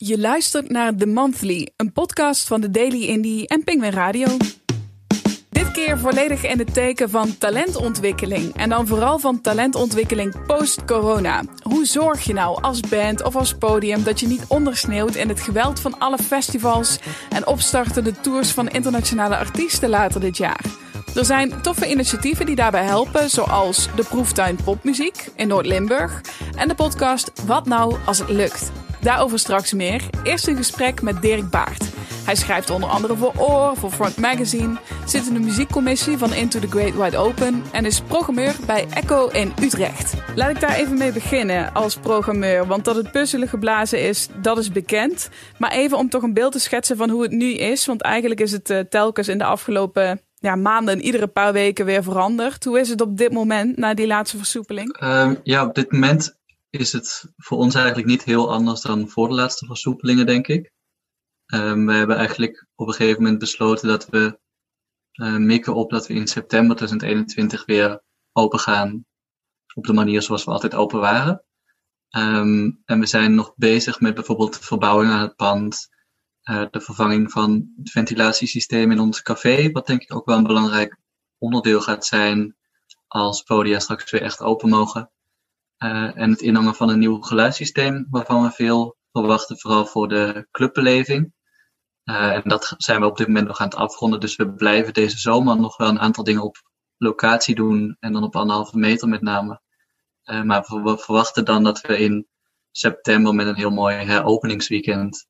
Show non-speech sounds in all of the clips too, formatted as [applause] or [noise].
Je luistert naar The Monthly, een podcast van de Daily Indie en Penguin Radio. Dit keer volledig in het teken van talentontwikkeling. En dan vooral van talentontwikkeling post-corona. Hoe zorg je nou als band of als podium dat je niet ondersneeuwt in het geweld van alle festivals en opstartende tours van internationale artiesten later dit jaar? Er zijn toffe initiatieven die daarbij helpen, zoals de proeftuin popmuziek in Noord-Limburg en de podcast Wat nou als het lukt. Daarover straks meer. Eerst een gesprek met Dirk Baart. Hij schrijft onder andere voor Oor, voor Front Magazine, zit in de muziekcommissie van Into the Great Wide Open en is programmeur bij Echo in Utrecht. Laat ik daar even mee beginnen als programmeur, want dat het puzzelen geblazen is, dat is bekend. Maar even om toch een beeld te schetsen van hoe het nu is, want eigenlijk is het uh, telkens in de afgelopen ja, maanden iedere paar weken weer veranderd. Hoe is het op dit moment na die laatste versoepeling? Uh, ja, op dit moment is het voor ons eigenlijk niet heel anders dan voor de laatste versoepelingen, denk ik. Um, we hebben eigenlijk op een gegeven moment besloten dat we uh, mikken op dat we in september 2021 weer open gaan. Op de manier zoals we altijd open waren. Um, en we zijn nog bezig met bijvoorbeeld verbouwing aan het pand. Uh, de vervanging van het ventilatiesysteem in ons café. Wat denk ik ook wel een belangrijk onderdeel gaat zijn als podia straks weer echt open mogen. Uh, en het inhangen van een nieuw geluidssysteem, waarvan we veel verwachten, vooral voor de clubbeleving. Uh, en dat zijn we op dit moment nog aan het afronden. Dus we blijven deze zomer nog wel een aantal dingen op locatie doen. En dan op anderhalve meter met name. Uh, maar we verwachten dan dat we in september met een heel mooi heropeningsweekend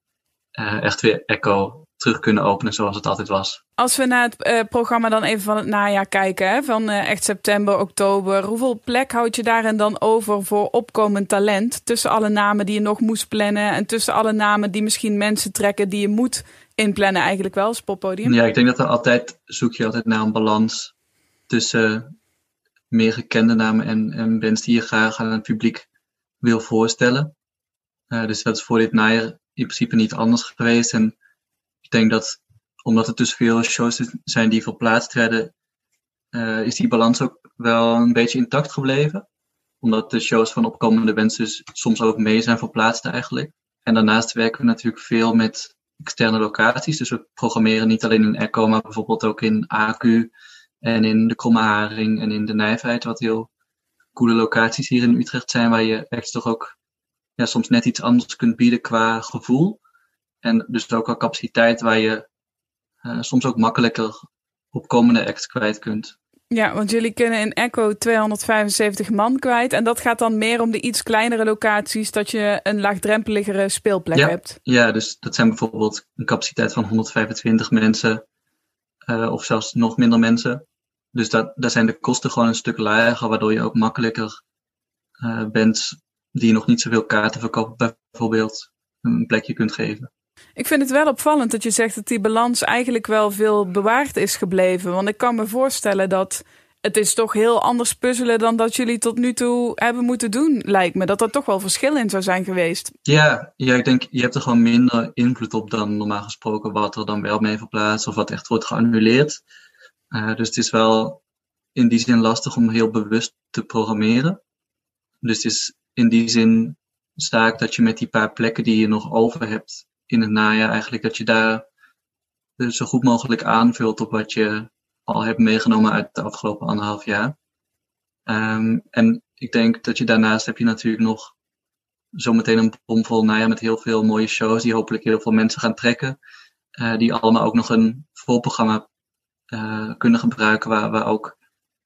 echt weer Echo terug kunnen openen zoals het altijd was. Als we naar het uh, programma dan even van het najaar kijken, hè, van uh, echt september, oktober, hoeveel plek houd je daarin dan over voor opkomend talent? Tussen alle namen die je nog moest plannen en tussen alle namen die misschien mensen trekken die je moet inplannen eigenlijk wel als poppodium? Ja, ik denk dat er altijd, zoek je altijd naar een balans tussen meer gekende namen en, en bands die je graag aan het publiek wil voorstellen. Uh, dus dat is voor dit najaar in principe niet anders geweest en ik denk dat omdat het dus veel shows zijn die verplaatst werden, uh, is die balans ook wel een beetje intact gebleven. Omdat de shows van opkomende mensen soms ook mee zijn verplaatst eigenlijk. En daarnaast werken we natuurlijk veel met externe locaties. Dus we programmeren niet alleen in Echo, maar bijvoorbeeld ook in AQ en in de Kromme Haring en in de Nijfheid. Wat heel coole locaties hier in Utrecht zijn, waar je echt toch ook ja, soms net iets anders kunt bieden qua gevoel. En dus ook al capaciteit waar je uh, soms ook makkelijker opkomende acts kwijt kunt. Ja, want jullie kunnen in Echo 275 man kwijt. En dat gaat dan meer om de iets kleinere locaties, dat je een laagdrempeligere speelplek ja, hebt. Ja, dus dat zijn bijvoorbeeld een capaciteit van 125 mensen. Uh, of zelfs nog minder mensen. Dus dat, daar zijn de kosten gewoon een stuk lager, waardoor je ook makkelijker uh, bands die nog niet zoveel kaarten verkopen, bijvoorbeeld, een plekje kunt geven. Ik vind het wel opvallend dat je zegt dat die balans eigenlijk wel veel bewaard is gebleven. Want ik kan me voorstellen dat het is toch heel anders puzzelen dan dat jullie tot nu toe hebben moeten doen, lijkt me. Dat er toch wel verschil in zou zijn geweest. Ja, ja ik denk, je hebt er gewoon minder invloed op dan normaal gesproken wat er dan wel mee verplaatst of wat echt wordt geannuleerd. Uh, dus het is wel in die zin lastig om heel bewust te programmeren. Dus het is in die zin sta dat je met die paar plekken die je nog over hebt, in het najaar eigenlijk dat je daar zo goed mogelijk aanvult op wat je al hebt meegenomen uit de afgelopen anderhalf jaar. Um, en ik denk dat je daarnaast heb je natuurlijk nog zometeen een bomvol najaar met heel veel mooie shows die hopelijk heel veel mensen gaan trekken. Uh, die allemaal ook nog een voorprogramma uh, kunnen gebruiken waar, waar ook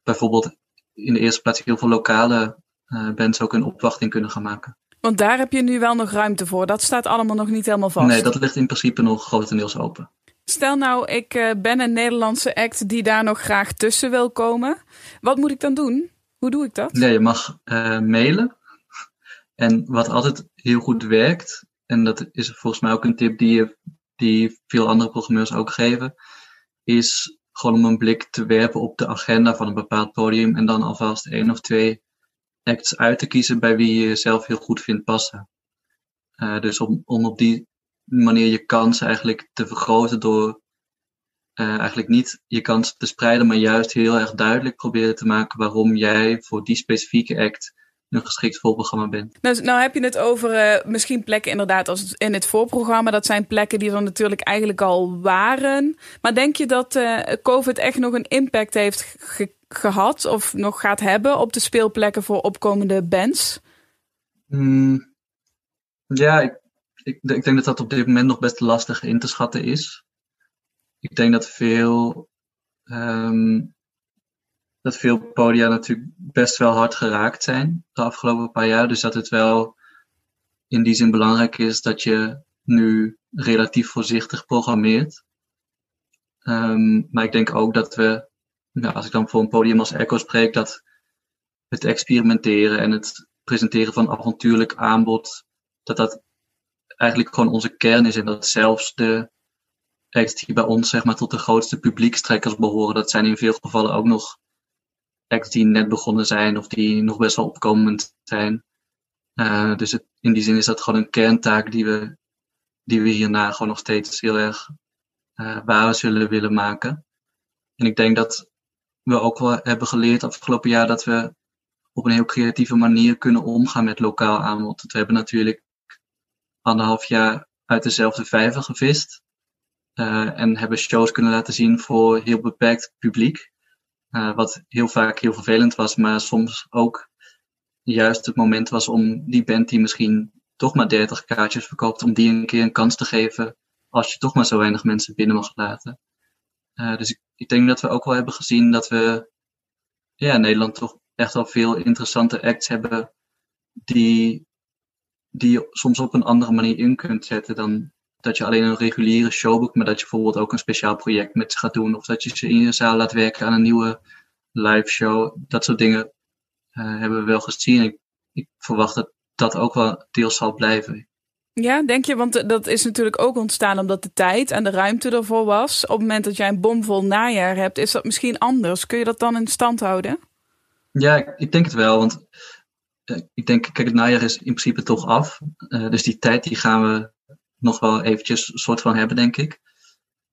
bijvoorbeeld in de eerste plaats heel veel lokale uh, bands ook een opwachting kunnen gaan maken. Want daar heb je nu wel nog ruimte voor. Dat staat allemaal nog niet helemaal vast. Nee, dat ligt in principe nog grotendeels open. Stel nou, ik uh, ben een Nederlandse act die daar nog graag tussen wil komen. Wat moet ik dan doen? Hoe doe ik dat? Nee, je mag uh, mailen. En wat altijd heel goed werkt, en dat is volgens mij ook een tip die, die veel andere programmeurs ook geven, is gewoon om een blik te werpen op de agenda van een bepaald podium en dan alvast één of twee acts uit te kiezen bij wie je zelf heel goed vindt passen. Uh, dus om, om op die manier je kans eigenlijk te vergroten door uh, eigenlijk niet je kans te spreiden, maar juist heel erg duidelijk proberen te maken waarom jij voor die specifieke act een geschikt voorprogramma bent. Nou, nou heb je het over uh, misschien plekken inderdaad als in het voorprogramma. Dat zijn plekken die er natuurlijk eigenlijk al waren. Maar denk je dat uh, COVID echt nog een impact heeft gehad of nog gaat hebben op de speelplekken voor opkomende bands? Mm, ja, ik, ik, ik, denk dat dat op dit moment nog best lastig in te schatten is. Ik denk dat veel um, dat veel podia natuurlijk best wel hard geraakt zijn de afgelopen paar jaar. Dus dat het wel in die zin belangrijk is dat je nu relatief voorzichtig programmeert. Um, maar ik denk ook dat we, nou, als ik dan voor een podium als Echo spreek, dat het experimenteren en het presenteren van avontuurlijk aanbod, dat dat eigenlijk gewoon onze kern is. En dat zelfs de acts die bij ons zeg maar tot de grootste publiekstrekkers behoren, dat zijn in veel gevallen ook nog die net begonnen zijn of die nog best wel opkomend zijn. Uh, dus in die zin is dat gewoon een kerntaak die we, die we hierna gewoon nog steeds heel erg uh, waar zullen willen maken. En ik denk dat we ook wel hebben geleerd afgelopen jaar dat we op een heel creatieve manier kunnen omgaan met lokaal aanbod. We hebben natuurlijk anderhalf jaar uit dezelfde vijver gevist. Uh, en hebben shows kunnen laten zien voor heel beperkt publiek. Uh, wat heel vaak heel vervelend was, maar soms ook juist het moment was om die band die misschien toch maar 30 kaartjes verkoopt, om die een keer een kans te geven als je toch maar zo weinig mensen binnen mag laten. Uh, dus ik, ik, denk dat we ook wel hebben gezien dat we ja, in Nederland toch echt wel veel interessante acts hebben die, die je soms op een andere manier in kunt zetten dan dat je alleen een reguliere show boekt, maar dat je bijvoorbeeld ook een speciaal project met ze gaat doen. Of dat je ze in je zaal laat werken aan een nieuwe live show. Dat soort dingen uh, hebben we wel gezien. Ik, ik verwacht dat dat ook wel deels zal blijven. Ja, denk je? Want dat is natuurlijk ook ontstaan omdat de tijd en de ruimte ervoor was. Op het moment dat jij een bomvol najaar hebt, is dat misschien anders. Kun je dat dan in stand houden? Ja, ik denk het wel. Want uh, ik denk, kijk, het najaar is in principe toch af. Uh, dus die tijd die gaan we nog wel eventjes soort van hebben, denk ik.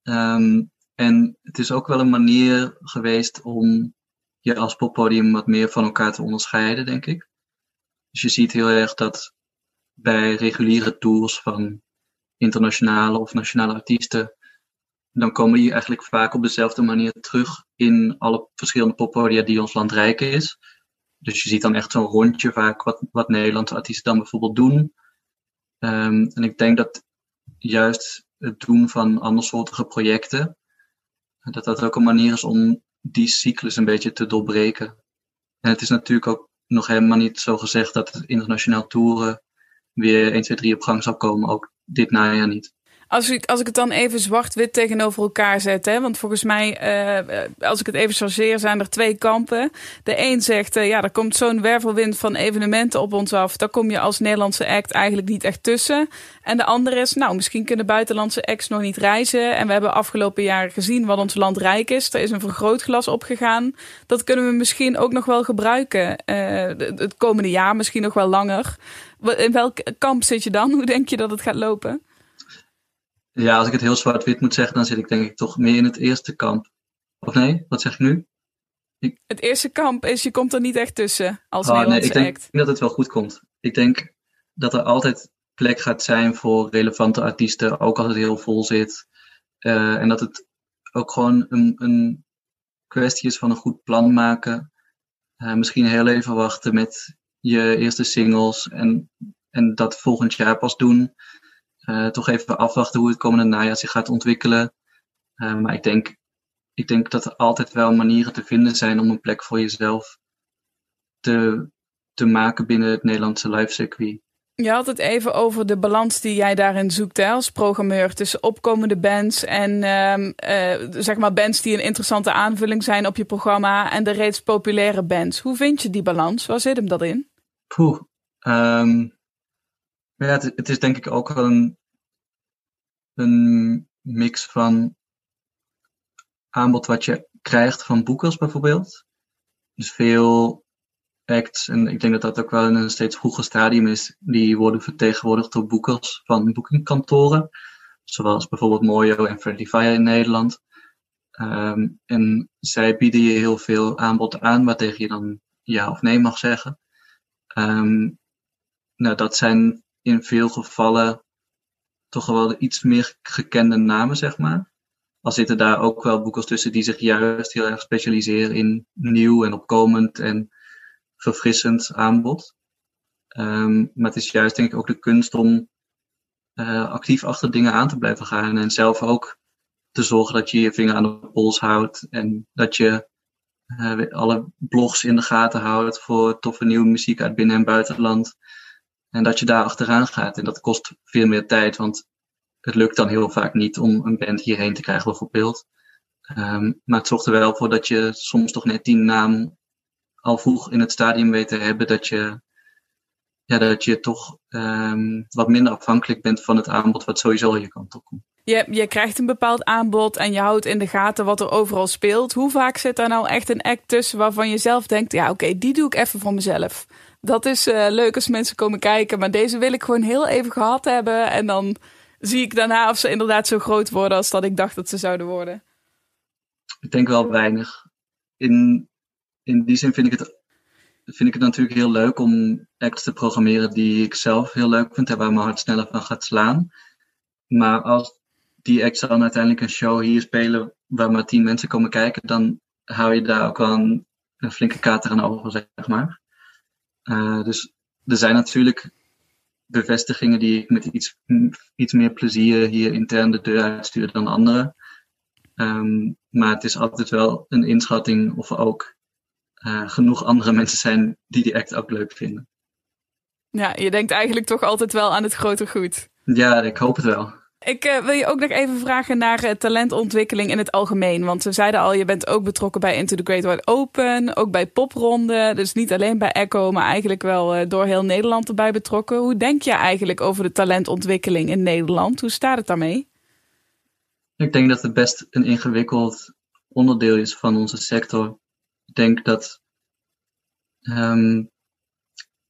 Um, en het is ook wel een manier geweest om je als poppodium wat meer van elkaar te onderscheiden, denk ik. Dus je ziet heel erg dat bij reguliere tours van internationale of nationale artiesten, dan komen die eigenlijk vaak op dezelfde manier terug in alle verschillende poppodia die ons land rijk is. Dus je ziet dan echt zo'n rondje vaak wat, wat Nederlandse artiesten dan bijvoorbeeld doen. Um, en ik denk dat juist het doen van andersoortige projecten, dat dat ook een manier is om die cyclus een beetje te doorbreken. En het is natuurlijk ook nog helemaal niet zo gezegd dat internationaal toeren weer 1, 2, 3 op gang zal komen, ook dit najaar niet. Als ik, als ik het dan even zwart-wit tegenover elkaar zet, hè, want volgens mij, uh, als ik het even chargeer, zijn er twee kampen. De een zegt, uh, ja, er komt zo'n wervelwind van evenementen op ons af. Daar kom je als Nederlandse act eigenlijk niet echt tussen. En de andere is, nou, misschien kunnen buitenlandse acts nog niet reizen. En we hebben afgelopen jaren gezien wat ons land rijk is. Er is een vergrootglas opgegaan. Dat kunnen we misschien ook nog wel gebruiken. het komende jaar, misschien nog wel langer. In welk kamp zit je dan? [laughs] Hoe denk je dat het gaat lopen? Ja, als ik het heel zwart-wit moet zeggen, dan zit ik denk ik toch meer in het eerste kamp. Of nee, wat zeg ik nu? Ik... Het eerste kamp is, je komt er niet echt tussen als oh, Nederlandse nee, ik denk dat het wel goed komt. Ik denk dat er altijd plek gaat zijn voor relevante artiesten, ook als het heel vol zit. Uh, en dat het ook gewoon een, een kwestie is van een goed plan maken. Uh, misschien heel even wachten met je eerste singles en, en dat volgend jaar pas doen. Uh, toch even afwachten hoe het komende najaar zich gaat ontwikkelen. Uh, maar ik denk, ik denk dat er altijd wel manieren te vinden zijn om een plek voor jezelf te, te maken binnen het Nederlandse live circuit. Je had het even over de balans die jij daarin zoekt hè, als programmeur tussen opkomende bands en uh, zeg maar bands die een interessante aanvulling zijn op je programma en de reeds populaire bands. Hoe vind je die balans? Waar zit hem dat in? Poeh, um, ja, het, het, is denk ik ook wel een, een mix van aanbod wat je krijgt van boekers bijvoorbeeld. Dus veel acts, en ik denk dat dat ook wel in een steeds vroeger stadium is, die worden vertegenwoordigd door boekers van boekingkantoren. Zoals bijvoorbeeld Mojo en Friendly Fire in Nederland. Um, en zij bieden je heel veel aanbod aan, waar tegen je dan ja of nee mag zeggen. Um, nou, dat zijn in veel gevallen toch wel iets meer gekende namen, zeg maar. Al zitten daar ook wel boekers tussen die zich juist heel erg specialiseren in nieuw en opkomend en verfrissend aanbod. Um, maar het is juist denk ik ook de kunst om uh, actief achter dingen aan te blijven gaan en zelf ook te zorgen dat je je vinger aan de pols houdt en dat je uh, alle blogs in de gaten houdt voor toffe nieuwe muziek uit binnen- en buitenland. En dat je daar achteraan gaat. En dat kost veel meer tijd, want het lukt dan heel vaak niet om een band hierheen te krijgen, bijvoorbeeld. Um, maar het zorgt er wel voor dat je soms toch net die naam al vroeg in het stadium weet te hebben, dat je, ja, dat je toch um, wat minder afhankelijk bent van het aanbod wat sowieso je kant op. Je, je krijgt een bepaald aanbod en je houdt in de gaten wat er overal speelt. Hoe vaak zit daar nou echt een act tussen waarvan je zelf denkt: ja, oké, die doe ik even voor mezelf. Dat is uh, leuk als mensen komen kijken, maar deze wil ik gewoon heel even gehad hebben. En dan zie ik daarna of ze inderdaad zo groot worden als dat ik dacht dat ze zouden worden. Ik denk wel weinig. In, in die zin vind ik het vind ik het natuurlijk heel leuk om acts te programmeren die ik zelf heel leuk vind en waar mijn hart sneller van gaat slaan. Maar als die acts dan uiteindelijk een show hier spelen waar maar tien mensen komen kijken, dan hou je daar ook wel een, een flinke kater aan over, zeg maar. Uh, dus er zijn natuurlijk bevestigingen die ik met iets, iets meer plezier hier intern de deur uitstuur dan andere. Um, maar het is altijd wel een inschatting of er ook uh, genoeg andere mensen zijn die die act ook leuk vinden. Ja, je denkt eigenlijk toch altijd wel aan het grote goed. Ja, ik hoop het wel. Ik uh, wil je ook nog even vragen naar uh, talentontwikkeling in het algemeen. Want we zeiden al, je bent ook betrokken bij Into the Great Wide Open, ook bij Popronde. Dus niet alleen bij Echo, maar eigenlijk wel uh, door heel Nederland erbij betrokken. Hoe denk je eigenlijk over de talentontwikkeling in Nederland? Hoe staat het daarmee? Ik denk dat het best een ingewikkeld onderdeel is van onze sector. Ik denk dat, um,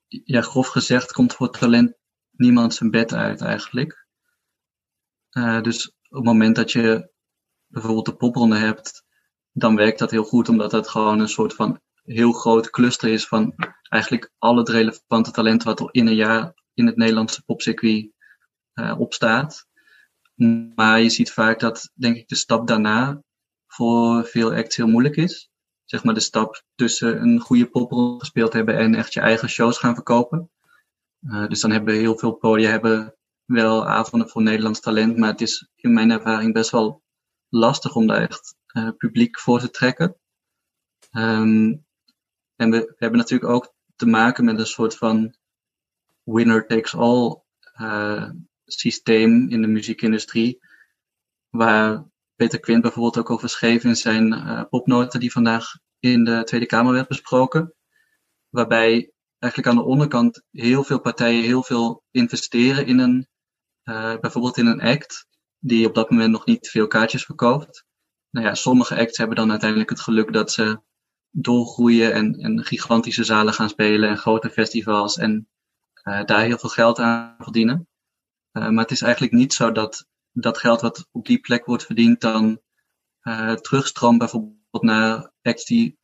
ja, grof gezegd, komt voor talent niemand zijn bed uit eigenlijk. Uh, dus op het moment dat je bijvoorbeeld de popronde hebt, dan werkt dat heel goed, omdat het gewoon een soort van heel groot cluster is van eigenlijk al het relevante talent wat er in een jaar in het Nederlandse popcircuit uh, opstaat. Maar je ziet vaak dat, denk ik, de stap daarna voor veel acts heel moeilijk is. Zeg maar de stap tussen een goede popronde gespeeld hebben en echt je eigen shows gaan verkopen. Uh, dus dan hebben heel veel podia hebben wel avonden voor Nederlands talent, maar het is in mijn ervaring best wel lastig om daar echt uh, publiek voor te trekken. Um, en we, hebben natuurlijk ook te maken met een soort van winner takes all uh, systeem in de muziekindustrie, waar Peter Quint bijvoorbeeld ook over schreef in zijn uh, die vandaag in de Tweede Kamer werd besproken, waarbij eigenlijk aan de onderkant heel veel partijen heel veel investeren in een uh, bijvoorbeeld in een act die op dat moment nog niet veel kaartjes verkoopt. Nou ja, sommige acts hebben dan uiteindelijk het geluk dat ze doorgroeien en, en gigantische zalen gaan spelen en grote festivals en uh, daar heel veel geld aan verdienen. Uh, maar het is eigenlijk niet zo dat dat geld wat op die plek wordt verdiend dan terugstroomt bijvoorbeeld naar acts die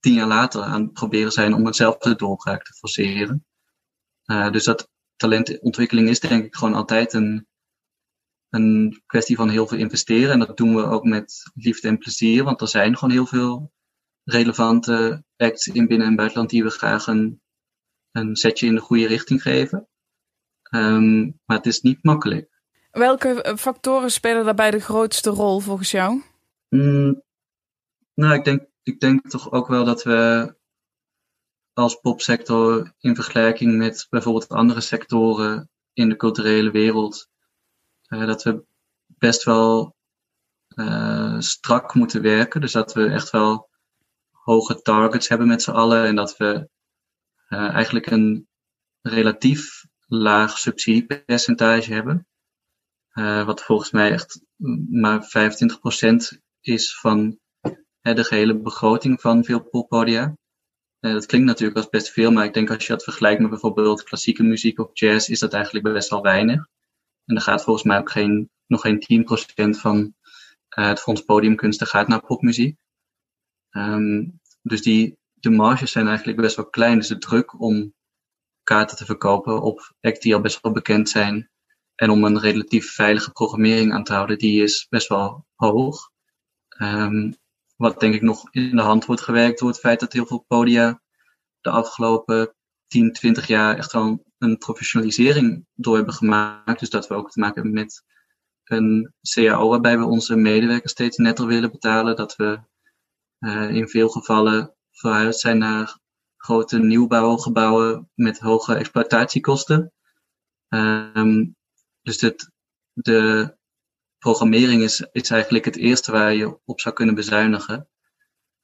tien jaar later aan het proberen zijn om hetzelfde doorbraak te forceren. Dus dat talentontwikkeling is denk ik gewoon altijd een, een kwestie van heel veel investeren. En dat doen we ook met liefde en plezier, want er zijn gewoon heel veel relevante acts in binnen- en buitenland die we graag een, een setje in de goede richting geven. Um, maar het is niet makkelijk. Welke factoren spelen daarbij de grootste rol volgens jou? Mm, nou, ik denk, ik denk toch ook wel dat we als popsector in vergelijking met bijvoorbeeld andere sectoren in de culturele wereld, uh, dat we best wel uh, strak moeten werken. Dus dat we echt wel hoge targets hebben met z'n allen en dat we uh, eigenlijk een relatief laag subsidiepercentage hebben. wat volgens mij echt maar 25% is van de gehele begroting van veel poppodia. Uh, dat klinkt natuurlijk als best veel, maar ik denk als je dat vergelijkt met bijvoorbeeld klassieke muziek of jazz, is dat eigenlijk best wel weinig. En er gaat volgens mij ook geen, nog geen 10% van uh, het Fonds Podiumkunsten gaat naar popmuziek. Um, dus die, de marges zijn eigenlijk best wel klein. Dus de druk om kaarten te verkopen op acts die al best wel bekend zijn. En om een relatief veilige programmering aan te houden, die is best wel hoog. Um, wat denk ik nog in de hand wordt gewerkt door het feit dat heel veel podia de afgelopen 10, 20 jaar echt wel een professionalisering door hebben gemaakt. Dus dat we ook te maken hebben met een CAO waarbij we onze medewerkers steeds netter willen betalen. Dat we uh, in veel gevallen verhuisd zijn naar grote nieuwbouwgebouwen met hoge exploitatiekosten. Um, dus dit, de programmering is, is eigenlijk het eerste waar je op zou kunnen bezuinigen.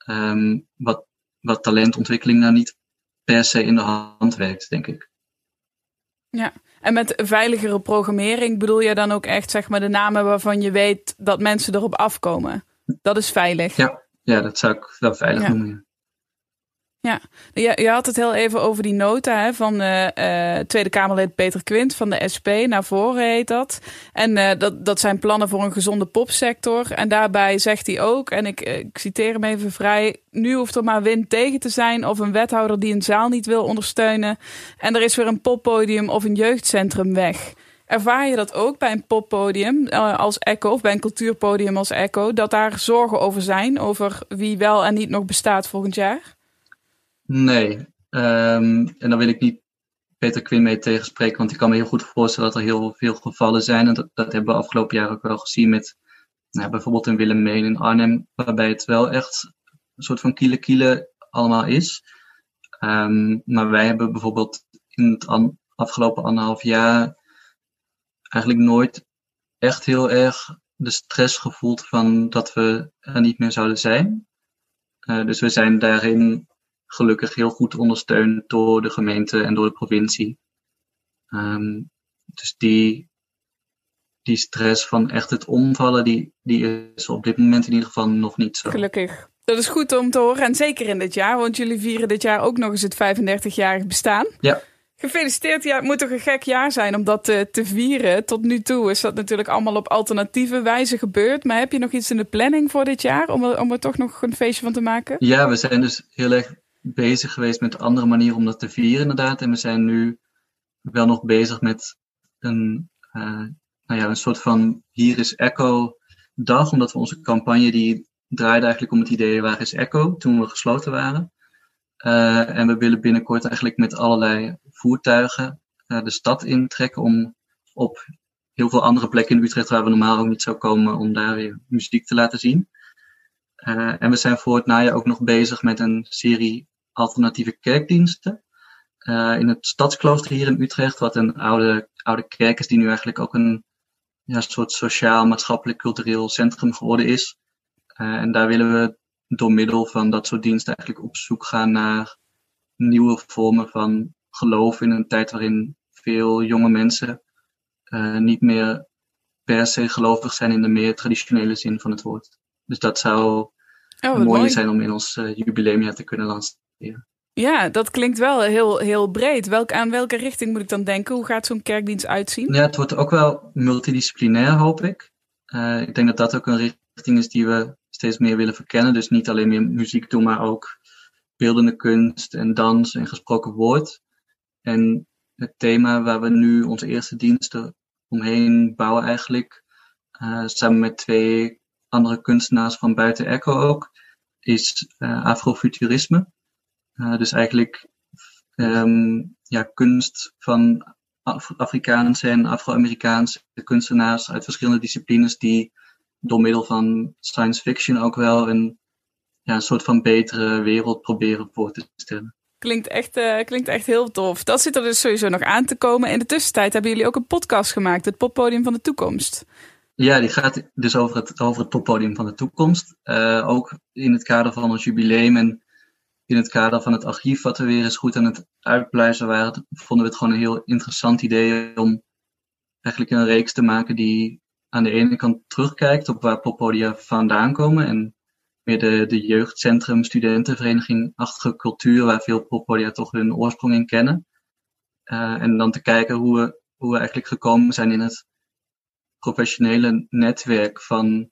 Um, wat, wat talentontwikkeling nou niet per se in de hand werkt, denk ik. Ja, en met veiligere programmering bedoel je dan ook echt zeg maar de namen waarvan je weet dat mensen erop afkomen? Dat is veilig. Ja, ja dat zou ik wel veilig noemen. Ja, je, je had het heel even over die nota hè, van uh, uh, Tweede Kamerlid Peter Quint van de SP. Naar voren heet dat. En uh, dat, dat zijn plannen voor een gezonde popsector. En daarbij zegt hij ook, en ik, ik citeer hem even vrij... nu hoeft er maar wind tegen te zijn of een wethouder die een zaal niet wil ondersteunen. En er is weer een poppodium of een jeugdcentrum weg. Ervaar je dat ook bij een poppodium als Echo of bij een cultuurpodium als Echo? Dat daar zorgen over zijn, over wie wel en niet nog bestaat volgend jaar? Nee. Um, en dan wil ik niet Peter Quinn mee tegenspreken, want ik kan me heel goed voorstellen dat er heel veel gevallen zijn. En dat, dat hebben we afgelopen jaar ook wel gezien met nou, bijvoorbeeld in Willemijn in Arnhem, waarbij het wel echt een soort van kiele kiele allemaal is. Um, maar wij hebben bijvoorbeeld in het afgelopen anderhalf jaar eigenlijk nooit echt heel erg de stress gevoeld van dat we er niet meer zouden zijn. Uh, dus we zijn daarin gelukkig heel goed ondersteund door de gemeente en door de provincie. Um, dus die, die stress van echt het omvallen, die, die is op dit moment in ieder geval nog niet zo. Gelukkig. Dat is goed om te horen. En zeker in dit jaar, want jullie vieren dit jaar ook nog eens het 35-jarig bestaan. Ja. Gefeliciteerd. Ja, het moet toch een gek jaar zijn om dat te, te, vieren. Tot nu toe is dat natuurlijk allemaal op alternatieve wijze gebeurd. Maar heb je nog iets in de planning voor dit jaar om er, om er toch nog een feestje van te maken? Ja, we zijn dus heel erg bezig geweest met andere manieren om dat te vieren, inderdaad. En we zijn nu wel nog bezig met een, uh, nou ja, een soort van Hier is Echo dag, omdat we onze campagne die draaide eigenlijk om het idee waar is Echo toen we gesloten waren. Uh, en we willen binnenkort eigenlijk met allerlei voertuigen uh, de stad intrekken om op heel veel andere plekken in Utrecht waar we normaal ook niet zou komen, om daar weer muziek te laten zien. En we zijn voor het najaar ook nog bezig met een serie alternatieve kerkdiensten. Uh, in het Stadsklooster hier in Utrecht, wat een oude, oude kerk is, die nu eigenlijk ook een ja, soort sociaal, maatschappelijk, cultureel centrum geworden is. Uh, en daar willen we door middel van dat soort diensten eigenlijk op zoek gaan naar nieuwe vormen van geloof in een tijd waarin veel jonge mensen uh, niet meer per se gelovig zijn in de meer traditionele zin van het woord. Dus dat zou oh, mooi, mooi zijn om in ons jubileumjaar te kunnen lanceren. Ja, dat klinkt wel heel, heel breed. Welk, aan welke richting moet ik dan denken? Hoe gaat zo'n kerkdienst uitzien? Ja, het wordt ook wel multidisciplinair, hoop ik. Uh, ik denk dat dat ook een richting is die we steeds meer willen verkennen. Dus niet alleen meer muziek doen, maar ook beeldende kunst en dans en gesproken woord. En het thema waar we nu onze eerste diensten omheen bouwen eigenlijk, uh, samen met twee andere kunstenaars van buiten Echo ook, is uh, afrofuturisme. Uh, dus eigenlijk um, ja, kunst van Af Afrikaanse en Afro-Amerikaanse kunstenaars uit verschillende disciplines die door middel van science fiction ook wel een, ja, een soort van betere wereld proberen voor te stellen. Klinkt echt, uh, klinkt echt heel tof. Dat zit er dus sowieso nog aan te komen. In de tussentijd hebben jullie ook een podcast gemaakt, het Poppodium van de Toekomst. Ja, die gaat dus over het, over het poppodium van de toekomst. Uh, ook in het kader van ons jubileum en in het kader van het archief, wat we weer eens goed aan het uitpluizen waren, vonden we het gewoon een heel interessant idee om eigenlijk een reeks te maken die aan de ene kant terugkijkt op waar poppodia vandaan komen en meer de, de jeugdcentrum, studentenvereniging-achtige cultuur, waar veel poppodia toch hun oorsprong in kennen. Uh, en dan te kijken hoe we, hoe we eigenlijk gekomen zijn in het professionele netwerk van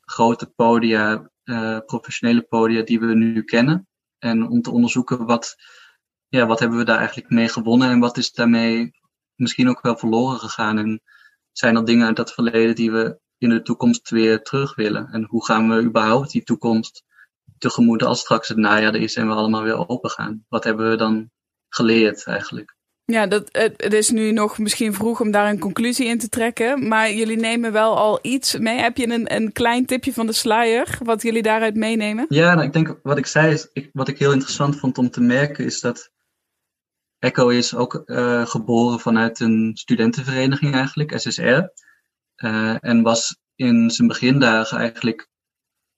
grote podia, uh, professionele podia die we nu kennen. En om te onderzoeken wat ja, wat hebben we daar eigenlijk mee gewonnen en wat is daarmee misschien ook wel verloren gegaan? En zijn er dingen uit dat verleden die we in de toekomst weer terug willen? En hoe gaan we überhaupt die toekomst tegemoet als straks het najaar is en we allemaal weer open gaan? Wat hebben we dan geleerd eigenlijk? Ja, dat, het is nu nog misschien vroeg om daar een conclusie in te trekken. Maar jullie nemen wel al iets mee. Heb je een, een klein tipje van de sluier wat jullie daaruit meenemen? Ja, nou, ik denk wat ik zei, is, ik, wat ik heel interessant vond om te merken, is dat Echo is ook uh, geboren vanuit een studentenvereniging eigenlijk, SSR. Eh, en was in zijn begindagen eigenlijk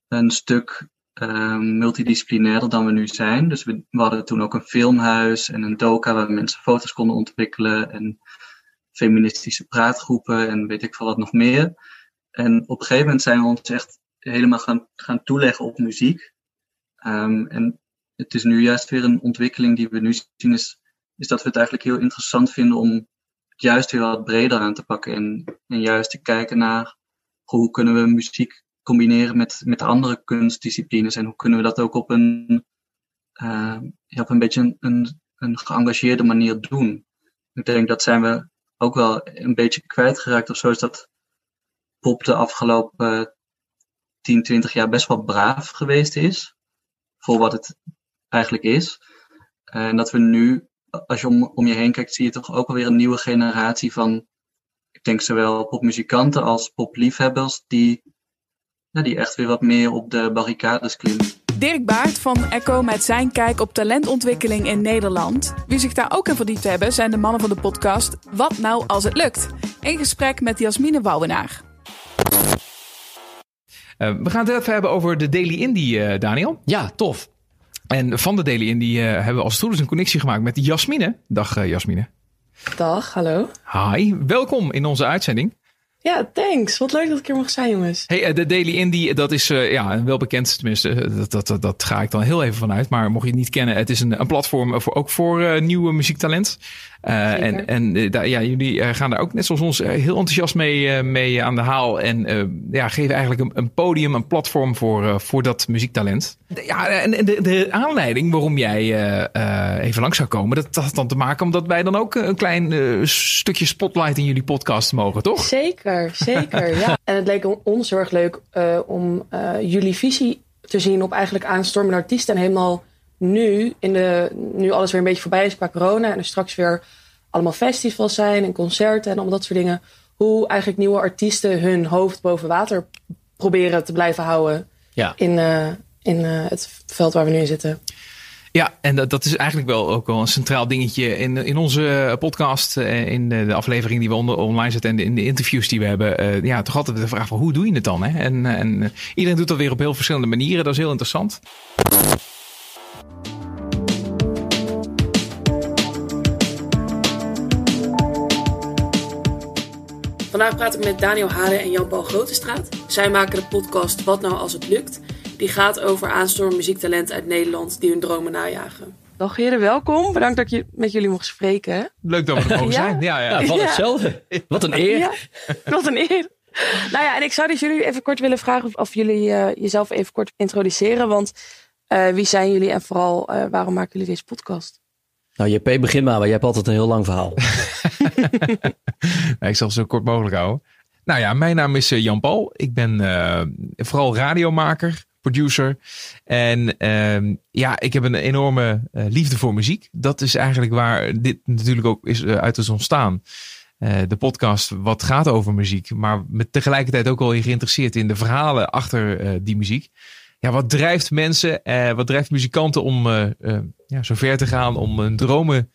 een stuk uh, multidisciplinairder dan we nu zijn. Dus we, hadden toen ook een filmhuis en een doka waar mensen foto's konden ontwikkelen en feministische praatgroepen en weet ik veel wat nog meer. En op een gegeven moment zijn we ons echt helemaal gaan, gaan toeleggen op muziek. Um, en het is nu juist weer een ontwikkeling die we nu zien, is, is dat we het eigenlijk heel interessant vinden om juist weer wat breder aan te pakken en, en juist te kijken naar hoe kunnen we muziek combineren met, met andere kunstdisciplines en hoe kunnen we dat ook op een, uh, ja, op een beetje een, een, een geëngageerde manier doen. Ik denk dat zijn we ook wel een beetje kwijtgeraakt of zo is dat pop de afgelopen 10, 20 jaar best wel braaf geweest is voor wat het eigenlijk is. En dat we nu, als je om, om je heen kijkt, zie je toch ook alweer een nieuwe generatie van, ik denk zowel popmuzikanten als popliefhebbers, die nou, die echt weer wat meer op de barricades klimmen. Dirk Baart van Echo met zijn kijk op talentontwikkeling in Nederland. Wie zich daar ook in verdiept hebben, zijn de mannen van de podcast Wat nou als het lukt? In gesprek met Jasmine Wouwenaar. Uh, we gaan het even hebben over de Daily Indie, uh, Daniel. Ja, tof. En van de Daily Indie uh, hebben we als het een connectie gemaakt met Jasmine. Dag Jasmine. Dag, hallo. Hi, welkom in onze uitzending. Ja, thanks. Wat leuk dat ik hier mag zijn, jongens. Hey, eh, de Daily Indie, dat is uh, ja, wel bekend, tenminste, eh, dat, dat, dat, ga ik dan heel even vanuit. Maar mocht je het niet kennen, het is een, een platform voor, ook voor nieuwe muziektalent. Uh, en en ja, jullie gaan daar ook net zoals ons heel enthousiast mee, mee aan de haal. En ja, geven eigenlijk een, een, podium, een platform voor, voor dat muziektalent. Ja, en de, de aanleiding waarom jij even langs zou komen, dat had dan te maken omdat wij dan ook een klein stukje spotlight in jullie podcast mogen, toch? Zeker, zeker. ja. [laughs] En het leek ons heel erg leuk om jullie visie te zien op eigenlijk aanstormende artiesten en helemaal nu, in de, nu alles weer een beetje voorbij is qua corona en er straks weer allemaal festivals zijn en concerten en al dat soort dingen, hoe eigenlijk nieuwe artiesten hun hoofd boven water proberen te blijven houden ja. in, uh, in uh, het veld waar we nu in zitten. Ja, en dat, dat is eigenlijk wel ook wel een centraal dingetje in, in onze podcast, eh, in de, de aflevering die we onder, online zetten en in de interviews die we hebben. ja, toch altijd de vraag van hoe doe je het dan? Hè? En, en iedereen doet dat weer op heel verschillende manieren. Dat is heel interessant. Vandaag praat ik met Daniel Hade en Jan-Paul Grotestraat. Zij maken de podcast Wat nou als het lukt. Die gaat over aanstormend muziektalent uit Nederland die hun dromen najagen. Dag heren, welkom. Bedankt dat ik je met jullie mocht spreken. Leuk dat we er mogen zijn. Ja, ja. ja van hetzelfde. Wat een eer. Ja, wat een eer. Nou ja, en ik zou dus jullie even kort willen vragen of, of jullie uh, jezelf even kort introduceren. Want uh, wie zijn jullie en vooral uh, waarom maken jullie deze podcast? Nou, JP, begin maar, maar je hebt altijd een heel lang verhaal. [laughs] [laughs] ik zal het zo kort mogelijk houden. Nou ja, mijn naam is eh, Jan Paul. Ik ben uh, vooral radiomaker, producer. En uh, ja, ik heb een enorme uh, liefde voor muziek. Dat is eigenlijk waar dit natuurlijk ook is uit is ontstaan. de podcast wat gaat over muziek, maar met tegelijkertijd ook wel geïnteresseerd in de verhalen achter die muziek ja, wat drijft mensen, eh, wat drijft muzikanten om ja, zo ver te gaan, om hun dromen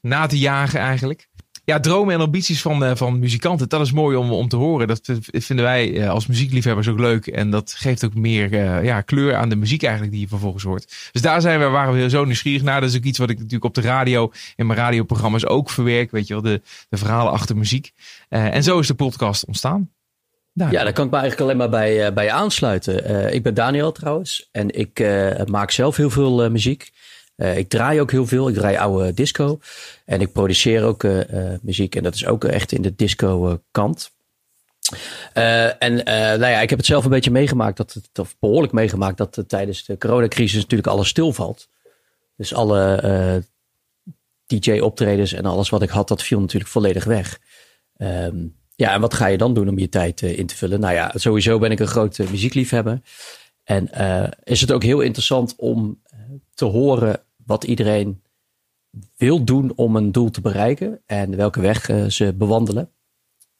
na te jagen eigenlijk. Ja, dromen en ambities van, van muzikanten, dat is mooi om, om te horen. Dat vinden wij als muziekliefhebbers ook leuk. En dat geeft ook meer ja, kleur aan de muziek eigenlijk die je vervolgens hoort. Dus daar zijn we, waren we zo nieuwsgierig naar. Dat is ook iets wat ik natuurlijk op de radio, in mijn radioprogramma's ook verwerk. Weet je wel, de, de verhalen achter muziek. en zo is de podcast ontstaan. Ja, daar kan ik me eigenlijk alleen maar bij, bij aansluiten. Ik ben Daniel trouwens en ik maak zelf heel veel muziek. Ik draai ook heel veel. Ik draai oude disco. En ik produceer ook muziek. En dat is ook echt in de disco kant. en nou ja, ik heb het zelf een beetje meegemaakt, dat het, of behoorlijk meegemaakt, dat tijdens de coronacrisis natuurlijk alles stilvalt. Dus alle DJ-optredens en alles wat ik had, dat viel natuurlijk volledig weg. Ehm, ja, en wat ga je dan doen om je tijd in te vullen? Nou ja, sowieso ben ik een grote muziekliefhebber. En is het ook heel interessant om te horen wat iedereen wil doen om een doel te bereiken en welke weg ze bewandelen.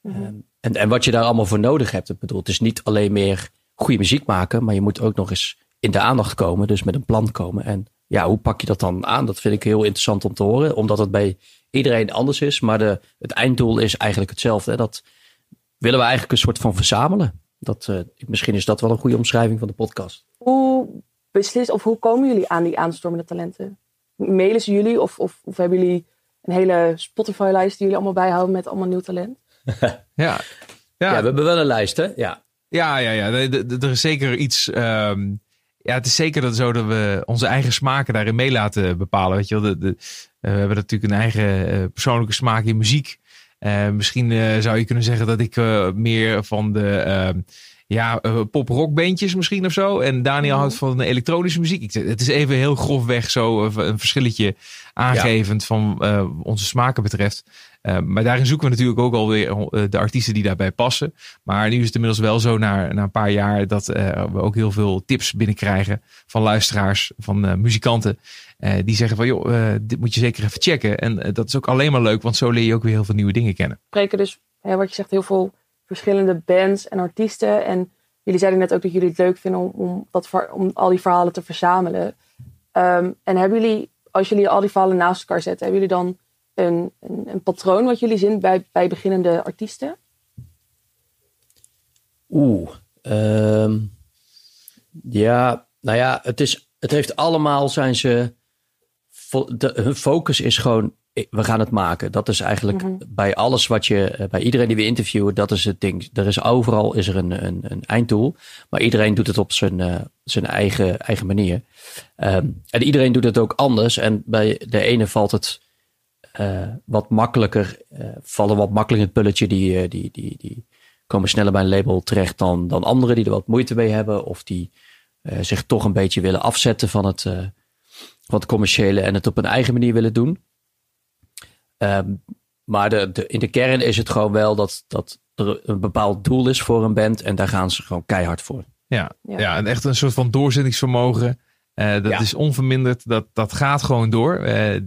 Mhm. en, en wat je daar allemaal voor nodig hebt. Ik bedoel, het is niet alleen meer goede muziek maken, maar je moet ook nog eens in de aandacht komen, dus met een plan komen. En ja, hoe pak je dat dan aan? Dat vind ik heel interessant om te horen, omdat het bij iedereen anders is. Maar de, het einddoel is eigenlijk hetzelfde. Dat willen we eigenlijk een soort van verzamelen. Dat, uh, misschien is dat wel een goede omschrijving van de podcast. Hoe beslist of hoe komen jullie aan die aanstormende talenten? Mailen ze jullie of, of, of hebben jullie een hele Spotify-lijst die jullie allemaal bijhouden met allemaal nieuw talent? [laughs] ja. Ja. ja, we hebben wel een lijst, hè? Ja. Ja, ja, ja. Er is zeker iets. Um, ja, het is zeker dat zo dat we onze eigen smaken daarin mee laten bepalen. Weet je wel, de, de, we hebben natuurlijk een eigen uh, persoonlijke smaak in muziek. Uh, misschien uh, zou je kunnen zeggen dat ik meer van de ehm, ja, pop-rock bandjes misschien of zo. En Daniel houdt van de elektronische muziek. Ik, het is even heel grofweg zo een verschilletje aangevend van onze smaken betreft. Uh, maar daarin zoeken we natuurlijk ook alweer uh, de artiesten die daarbij passen. Maar nu is het inmiddels wel zo na, na een paar jaar dat uh, we ook heel veel tips binnenkrijgen van luisteraars, van muzikanten. die zeggen van joh, dit moet je zeker even checken. En dat is ook alleen maar leuk, want zo leer je ook weer heel veel nieuwe dingen kennen. Spreken dus, hè, wat je zegt, heel veel verschillende bands en artiesten. En jullie zeiden net ook dat jullie het leuk vinden om, dat, om al die verhalen te verzamelen. Um, en hebben jullie, als jullie al die verhalen naast elkaar zetten, hebben jullie dan een, een, een patroon wat jullie zien bij, bij beginnende artiesten? Oeh, um, ja, nou ja, het, is, het heeft allemaal zijn ze. Hun focus is gewoon, we gaan het maken. Dat is eigenlijk mm -hmm. bij alles wat je, eh, bij iedereen die we interviewen, dat is het ding. Er is overal is er een, een, een einddoel, maar iedereen doet het op zijn, uh, zijn eigen, eigen manier. Um, en iedereen doet het ook anders. En bij de ene valt het uh, wat makkelijker, uh, vallen wat makkelijker het pulletje. Die, die, die, die komen sneller bij een label terecht dan, dan anderen die er wat moeite mee hebben. Of die zich toch een beetje willen afzetten van het, van het commerciële en het op een eigen manier willen doen. Um, maar de, de, in de kern is het gewoon wel dat, dat er een bepaald doel is voor een band. En daar gaan ze gewoon keihard voor. Ja, ja. ja en echt een soort van doorzettingsvermogen. Uh, dat is onverminderd. Dat, dat gaat gewoon door. Uh,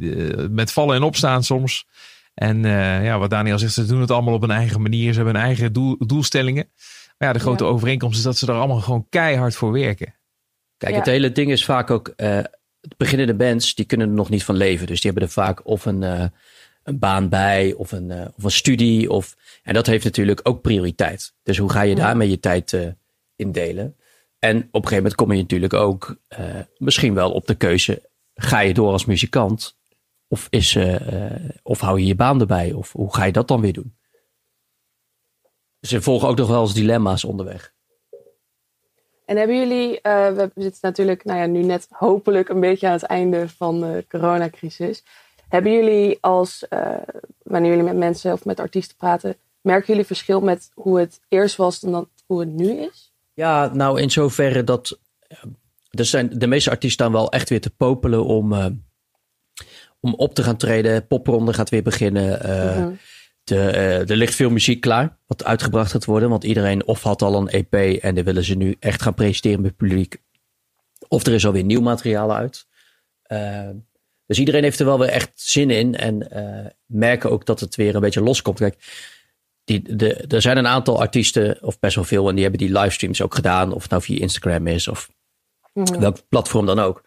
met vallen en opstaan soms. En uh, ja, wat Daniel zegt, ze doen het allemaal op een eigen manier. Ze hebben een eigen doel, doelstellingen. Maar ja, de grote ja. overeenkomst is dat ze er allemaal gewoon keihard voor werken. Kijk, ja. het hele ding is vaak ook... beginnende bands, die kunnen er nog niet van leven. Dus die hebben er vaak of een, een baan bij of een, of een studie. Of, en dat heeft natuurlijk ook prioriteit. Dus hoe ga je daarmee je tijd indelen? En op een gegeven moment kom je natuurlijk ook uh, misschien wel op de keuze: ga je door als muzikant? Of, is, uh, of hou je je baan erbij? Of hoe ga je dat dan weer doen? Dus er volgen ook nog wel eens dilemma's onderweg. En hebben jullie, we zitten natuurlijk nou ja, nu net hopelijk een beetje aan het einde van de coronacrisis. Hebben jullie als, wanneer jullie met mensen of met artiesten praten, merken jullie verschil met hoe het eerst was dan hoe het nu is? Ja, nou in zoverre dat er zijn de meeste artiesten staan wel echt weer te popelen om, uh, om op te gaan treden. Popronde gaat weer beginnen. Uh, de, uh, er ligt veel muziek klaar wat uitgebracht gaat worden. Want iedereen of had al een EP en die willen ze nu echt gaan presenteren met het publiek. Of er is alweer nieuw materiaal uit. Dus iedereen heeft er wel weer echt zin in. En merken ook dat het weer een beetje loskomt. Kijk, die, de, er zijn een aantal artiesten, of best wel veel, en die hebben die livestreams ook gedaan. Of het nou via Instagram is of mm. welk platform dan ook.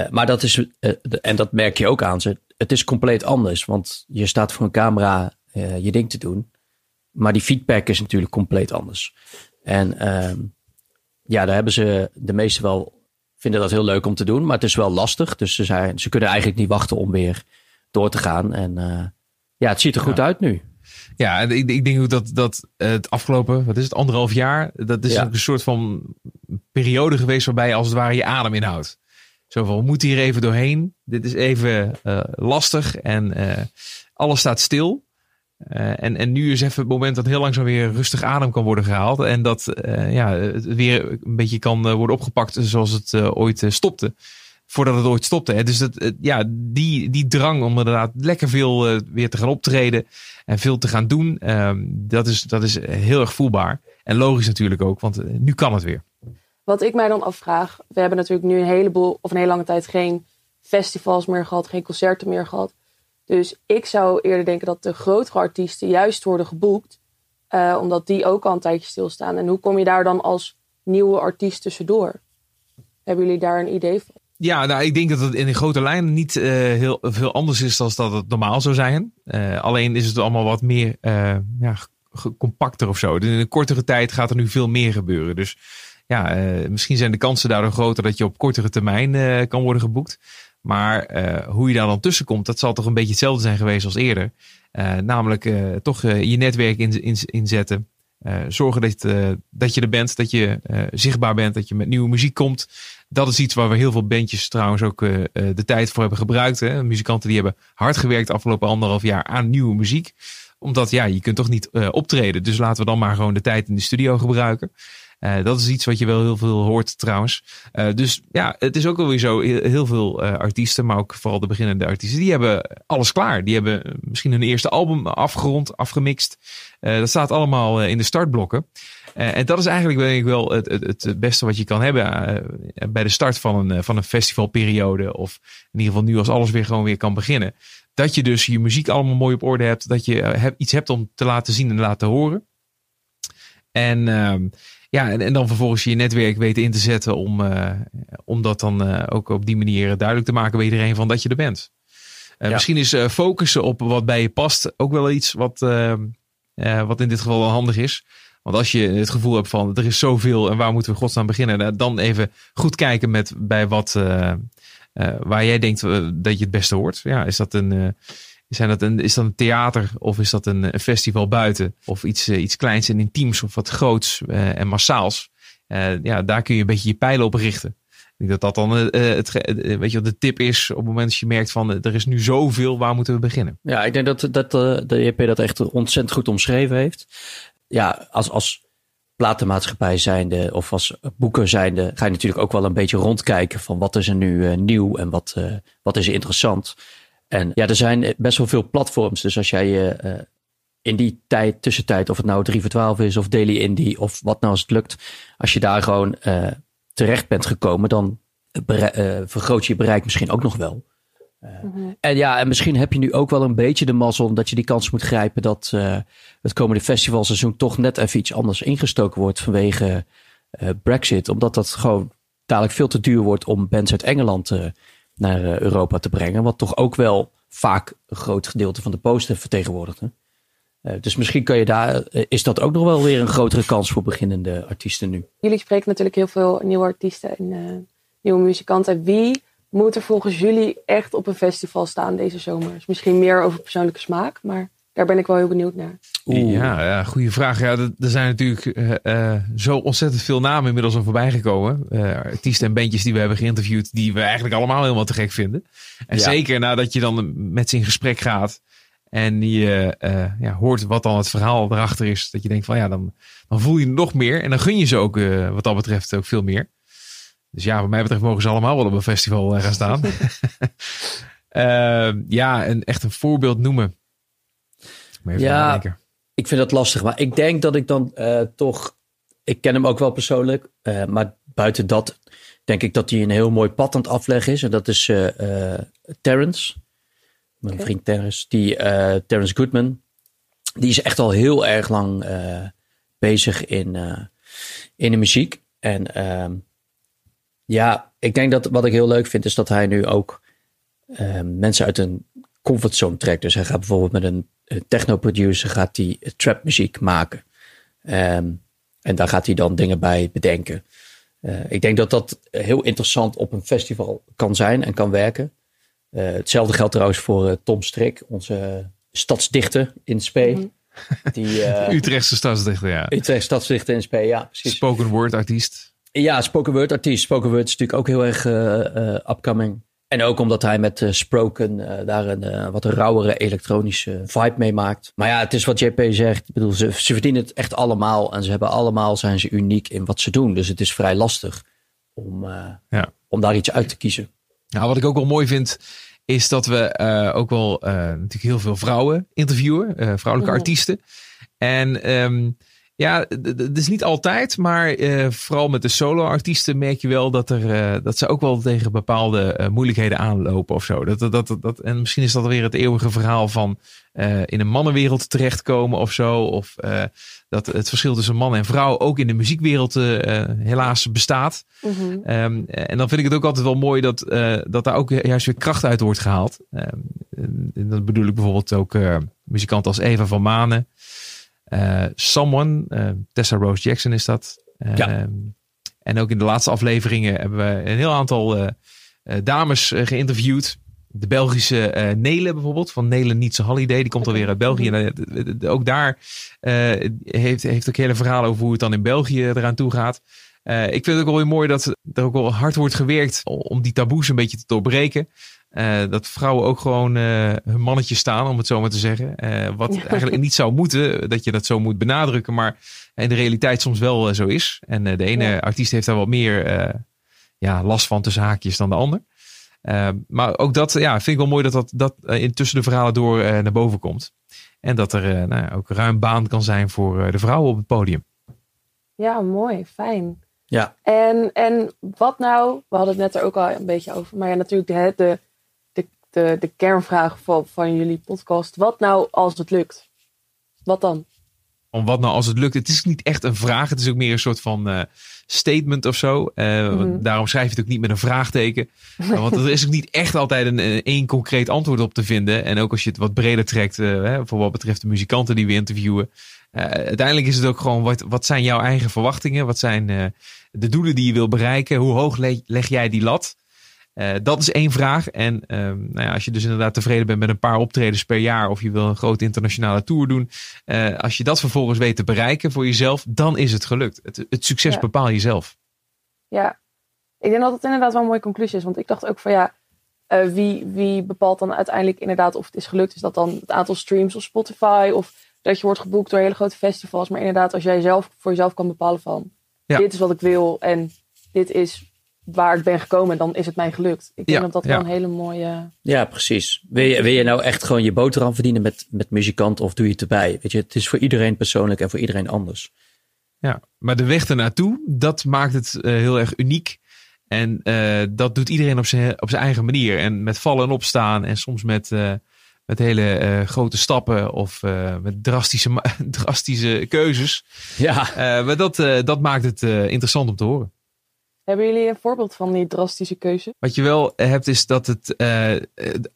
Uh, maar dat is, uh, de, en dat merk je ook aan ze, het is compleet anders. Want je staat voor een camera je ding te doen. Maar die feedback is natuurlijk compleet anders. En ehm, ja, daar hebben ze de meesten wel, vinden dat heel leuk om te doen. Maar het is wel lastig. Dus ze, zijn, ze kunnen eigenlijk niet wachten om weer door te gaan. En ja, het ziet er goed ja. uit nu. Ja, ik, ik denk ook dat, dat het afgelopen, wat is het, anderhalf jaar, dat is ja. een soort van periode geweest waarbij je als het ware je adem inhoudt. Zo van, we moeten hier even doorheen. Dit is even uh, lastig en uh, alles staat stil. Uh, en, en nu is even het moment dat heel langzaam weer rustig adem kan worden gehaald. En dat ja, het weer een beetje kan worden opgepakt zoals het ooit stopte. voordat het ooit stopte. Dus dat, ja, die, die drang om inderdaad lekker veel weer te gaan optreden en veel te gaan doen, ehm, dat, is, dat is heel erg voelbaar. En logisch natuurlijk ook, want nu kan het weer. Wat ik mij dan afvraag, we hebben natuurlijk nu een heleboel of een hele lange tijd geen festivals meer gehad, geen concerten meer gehad. Dus ik zou eerder denken dat de grotere artiesten juist worden geboekt, uh, omdat die ook al een tijdje stilstaan. En hoe kom je daar dan als nieuwe artiest tussendoor? Hebben jullie daar een idee van? Ja, nou, ik denk dat het in de grote lijnen niet uh, heel veel anders is dan dat het normaal zou zijn. Uh, alleen is het allemaal wat meer ja, compacter of zo. In een kortere tijd gaat er nu veel meer gebeuren. Dus ja, misschien zijn de kansen daardoor groter dat je op kortere termijn kan worden geboekt. Maar uh, hoe je daar dan tussen komt, dat zal toch een beetje hetzelfde zijn geweest als eerder. Uh, namelijk uh, toch je netwerk in, inzetten. zorgen dat, dat je er bent, dat je zichtbaar bent, dat je met nieuwe muziek komt. Dat is iets waar we heel veel bandjes trouwens ook de tijd voor hebben gebruikt. Hè. Muzikanten die hebben hard gewerkt de afgelopen anderhalf jaar aan nieuwe muziek. Omdat ja, je kunt toch niet optreden. Dus laten we dan maar gewoon de tijd in de studio gebruiken. Uh, dat is iets wat je wel heel veel hoort trouwens. Uh, dus ja, het is ook alweer zo. Heel veel uh, artiesten, maar ook vooral de beginnende artiesten, die hebben alles klaar. Die hebben misschien hun eerste album afgerond, afgemixt. dat staat allemaal in de startblokken. en dat is eigenlijk denk ik wel het, het, het beste wat je kan hebben bij de start van een, van een festivalperiode. Of in ieder geval nu als alles weer gewoon weer kan beginnen. Dat je dus je muziek allemaal mooi op orde hebt. Dat je iets hebt om te laten zien en laten horen. En ehm, ja, en, en dan vervolgens je netwerk weten in te zetten om, uh, om dat dan uh, ook op die manier duidelijk te maken bij iedereen van dat je er bent. Uh, ja. Misschien is focussen op wat bij je past ook wel iets wat, wat in dit geval wel handig is. Want als je het gevoel hebt van er is zoveel en waar moeten we godsnaam beginnen, dan even goed kijken met bij wat waar jij denkt dat je het beste hoort. Ja, is dat een zijn dat een, is dat een theater of is dat een, een festival buiten? Of iets, iets kleins en intiems of wat groots en massaals? Ja, daar kun je een beetje je pijlen op richten. Ik denk dat dat dan het, weet je, de tip is op het moment dat je merkt van er is nu zoveel, waar moeten we beginnen? Ja, ik denk dat, dat de JP dat echt ontzettend goed omschreven heeft. Ja, als, als platenmaatschappij zijnde of als boeker zijnde ga je natuurlijk ook wel een beetje rondkijken van wat is er nu nieuw en wat, wat is er interessant. En ja, er zijn best wel veel platforms. Dus als jij je uh, in die tijd, tussentijd, of het nou 3 voor 12 is of Daily Indie of wat nou als het lukt. Als je daar gewoon terecht bent gekomen, dan vergroot je bereik misschien ook nog wel. Mm-hmm. En ja, en misschien heb je nu ook wel een beetje de mazzel dat je die kans moet grijpen dat het komende festivalseizoen toch net even iets anders ingestoken wordt vanwege Brexit. Omdat dat gewoon dadelijk veel te duur wordt om bands uit Engeland naar eh, Europa te brengen. Wat toch ook wel vaak een groot gedeelte van de posten vertegenwoordigt. Hè? Dus misschien kan je daar, is dat ook nog wel weer een grotere kans voor beginnende artiesten nu. Jullie spreken natuurlijk heel veel nieuwe artiesten en nieuwe muzikanten. Wie moet er volgens jullie echt op een festival staan deze zomer? Dus misschien meer over persoonlijke smaak, maar daar ben ik wel heel benieuwd naar. Ja, ja, goede vraag. Ja, er zijn natuurlijk uh, zo ontzettend veel namen inmiddels al voorbij gekomen. Uh, artiesten en bandjes die we hebben geïnterviewd, die we eigenlijk allemaal helemaal te gek vinden. En ja. zeker nadat je dan met ze in gesprek gaat en je uh, ja, hoort wat dan het verhaal erachter is, dat je denkt van ja, dan, dan voel je nog meer. En dan gun je ze ook wat dat betreft ook veel meer. Dus ja, wat mij betreft mogen ze allemaal wel op een festival gaan staan. [laughs] ja, en echt een voorbeeld noemen ja, ik vind dat lastig. Maar ik denk dat ik dan uh, toch... Ik ken hem ook wel persoonlijk. Uh, maar buiten dat denk ik dat hij een heel mooi pad aan het afleggen is. En dat is uh, Terrence. Mijn okay. vriend Terrence. Die, Terrence Goodman. Die is echt al heel erg lang bezig in, in de muziek. En ehm, ja, ik denk dat wat ik heel leuk vind is dat hij nu ook mensen uit een comfortzone trekt. Dus hij gaat bijvoorbeeld met een techno-producer gaat hij trap muziek maken. Um, en daar gaat hij dan dingen bij bedenken. Uh, ik denk dat dat heel interessant op een festival kan zijn en kan werken. Uh, hetzelfde geldt trouwens voor uh, Tom Strik, onze stadsdichter in Spee. Mm Die, [laughs] Utrechtse stadsdichter, ja. Utrechtse stadsdichter in Spee, ja, precies. Spoken word artiest. Ja, spoken word artiest. Spoken word is natuurlijk ook heel erg upcoming. En ook omdat hij met Sproken uh, daar een wat rauwere elektronische vibe mee maakt. Maar ja, het is wat JP zegt. Ik bedoel, ze, ze, verdienen het echt allemaal. En ze hebben allemaal, zijn ze uniek in wat ze doen. Dus het is vrij lastig om, ja. om daar iets uit te kiezen. Nou, wat ik ook wel mooi vind, is dat we uh, ook wel uh, natuurlijk heel veel vrouwen interviewen, uh, vrouwelijke Mhm. artiesten. En ehm, ja, het is niet altijd, maar vooral met de solo-artiesten merk je wel dat, er, dat ze ook wel tegen bepaalde moeilijkheden aanlopen of zo. Dat, dat, dat, dat, en misschien is dat weer het eeuwige verhaal van in een mannenwereld terechtkomen of zo. Of dat het verschil tussen man en vrouw ook in de muziekwereld helaas bestaat. Mhm. Um, en dan vind ik het ook altijd wel mooi dat, dat daar ook juist weer kracht uit wordt gehaald. Um, en dat bedoel ik bijvoorbeeld ook muzikanten als Eva van Manen. Uh, Someone, Tessa Rose Jackson is dat. Ja. En ook in de laatste afleveringen hebben we een heel aantal dames geïnterviewd. De Belgische uh, Nele bijvoorbeeld, van Nele Nietse Holiday. Die komt alweer uit België. En, uh, ook daar uh, heeft, heeft ook hele verhalen over hoe het dan in België eraan toe gaat. Ik vind het ook wel weer mooi dat er ook wel hard wordt gewerkt om die taboes een beetje te doorbreken. Uh, dat vrouwen ook gewoon uh, hun mannetje staan, om het zo maar te zeggen. wat ja. [laughs] eigenlijk niet zou moeten, dat je dat zo moet benadrukken, maar in de realiteit soms wel zo is. En de ene ja. artiest heeft daar wat meer ja, last van tussen haakjes dan de ander. maar ook dat ja, vind ik wel mooi dat dat, dat intussen de verhalen door naar boven komt. En dat er nou, ook ruim baan kan zijn voor de vrouwen op het podium. Ja, mooi, fijn. Ja. En, en wat nou, we hadden het net er ook al een beetje over, maar ja, natuurlijk de, de, de, de, kernvraag van, van jullie podcast. Wat nou als het lukt? Wat dan? Om wat nou als het lukt? Het is niet echt een vraag, het is ook meer een soort van uh, statement of zo. Uh, mm-hmm. Daarom schrijf je het ook niet met een vraagteken. want er is ook niet echt altijd een, één concreet antwoord op te vinden. En ook als je het wat breder trekt, uh, voor wat betreft de muzikanten die we interviewen. Uiteindelijk is het ook gewoon, wat, wat zijn jouw eigen verwachtingen? Wat zijn de doelen die je wil bereiken? Hoe hoog leg, leg jij die lat? Uh, dat is één vraag. En nou ja, als je dus inderdaad tevreden bent met een paar optredens per jaar, of je wil een grote internationale tour doen, als je dat vervolgens weet te bereiken voor jezelf, dan is het gelukt. Het, het succes ja. bepaal je zelf. Ja, ik denk dat het inderdaad wel een mooie conclusie is. Want ik dacht ook van ja, wie, wie bepaalt dan uiteindelijk inderdaad of het is gelukt? Is dat dan het aantal streams op Spotify? Of dat je wordt geboekt door hele grote festivals. Maar inderdaad, als jij zelf voor jezelf kan bepalen van... Ja. dit is wat ik wil en dit is waar ik ben gekomen, dan is het mij gelukt. Ik denk Ja, dat dat ja. wel een hele mooie... Ja, precies. Wil je, wil je nou echt gewoon je boterham verdienen met, met muzikant of doe je het erbij? Weet je, het is voor iedereen persoonlijk en voor iedereen anders. Ja, maar de weg ernaartoe, dat maakt het uh, heel erg uniek. En uh, dat doet iedereen op zijn, op zijn eigen manier. En met vallen en opstaan en soms met, uh, met hele uh, grote stappen of met drastische, [laughs] drastische keuzes. Ja. maar dat, dat maakt het interessant om te horen. Hebben jullie een voorbeeld van die drastische keuze? Wat je wel hebt is dat het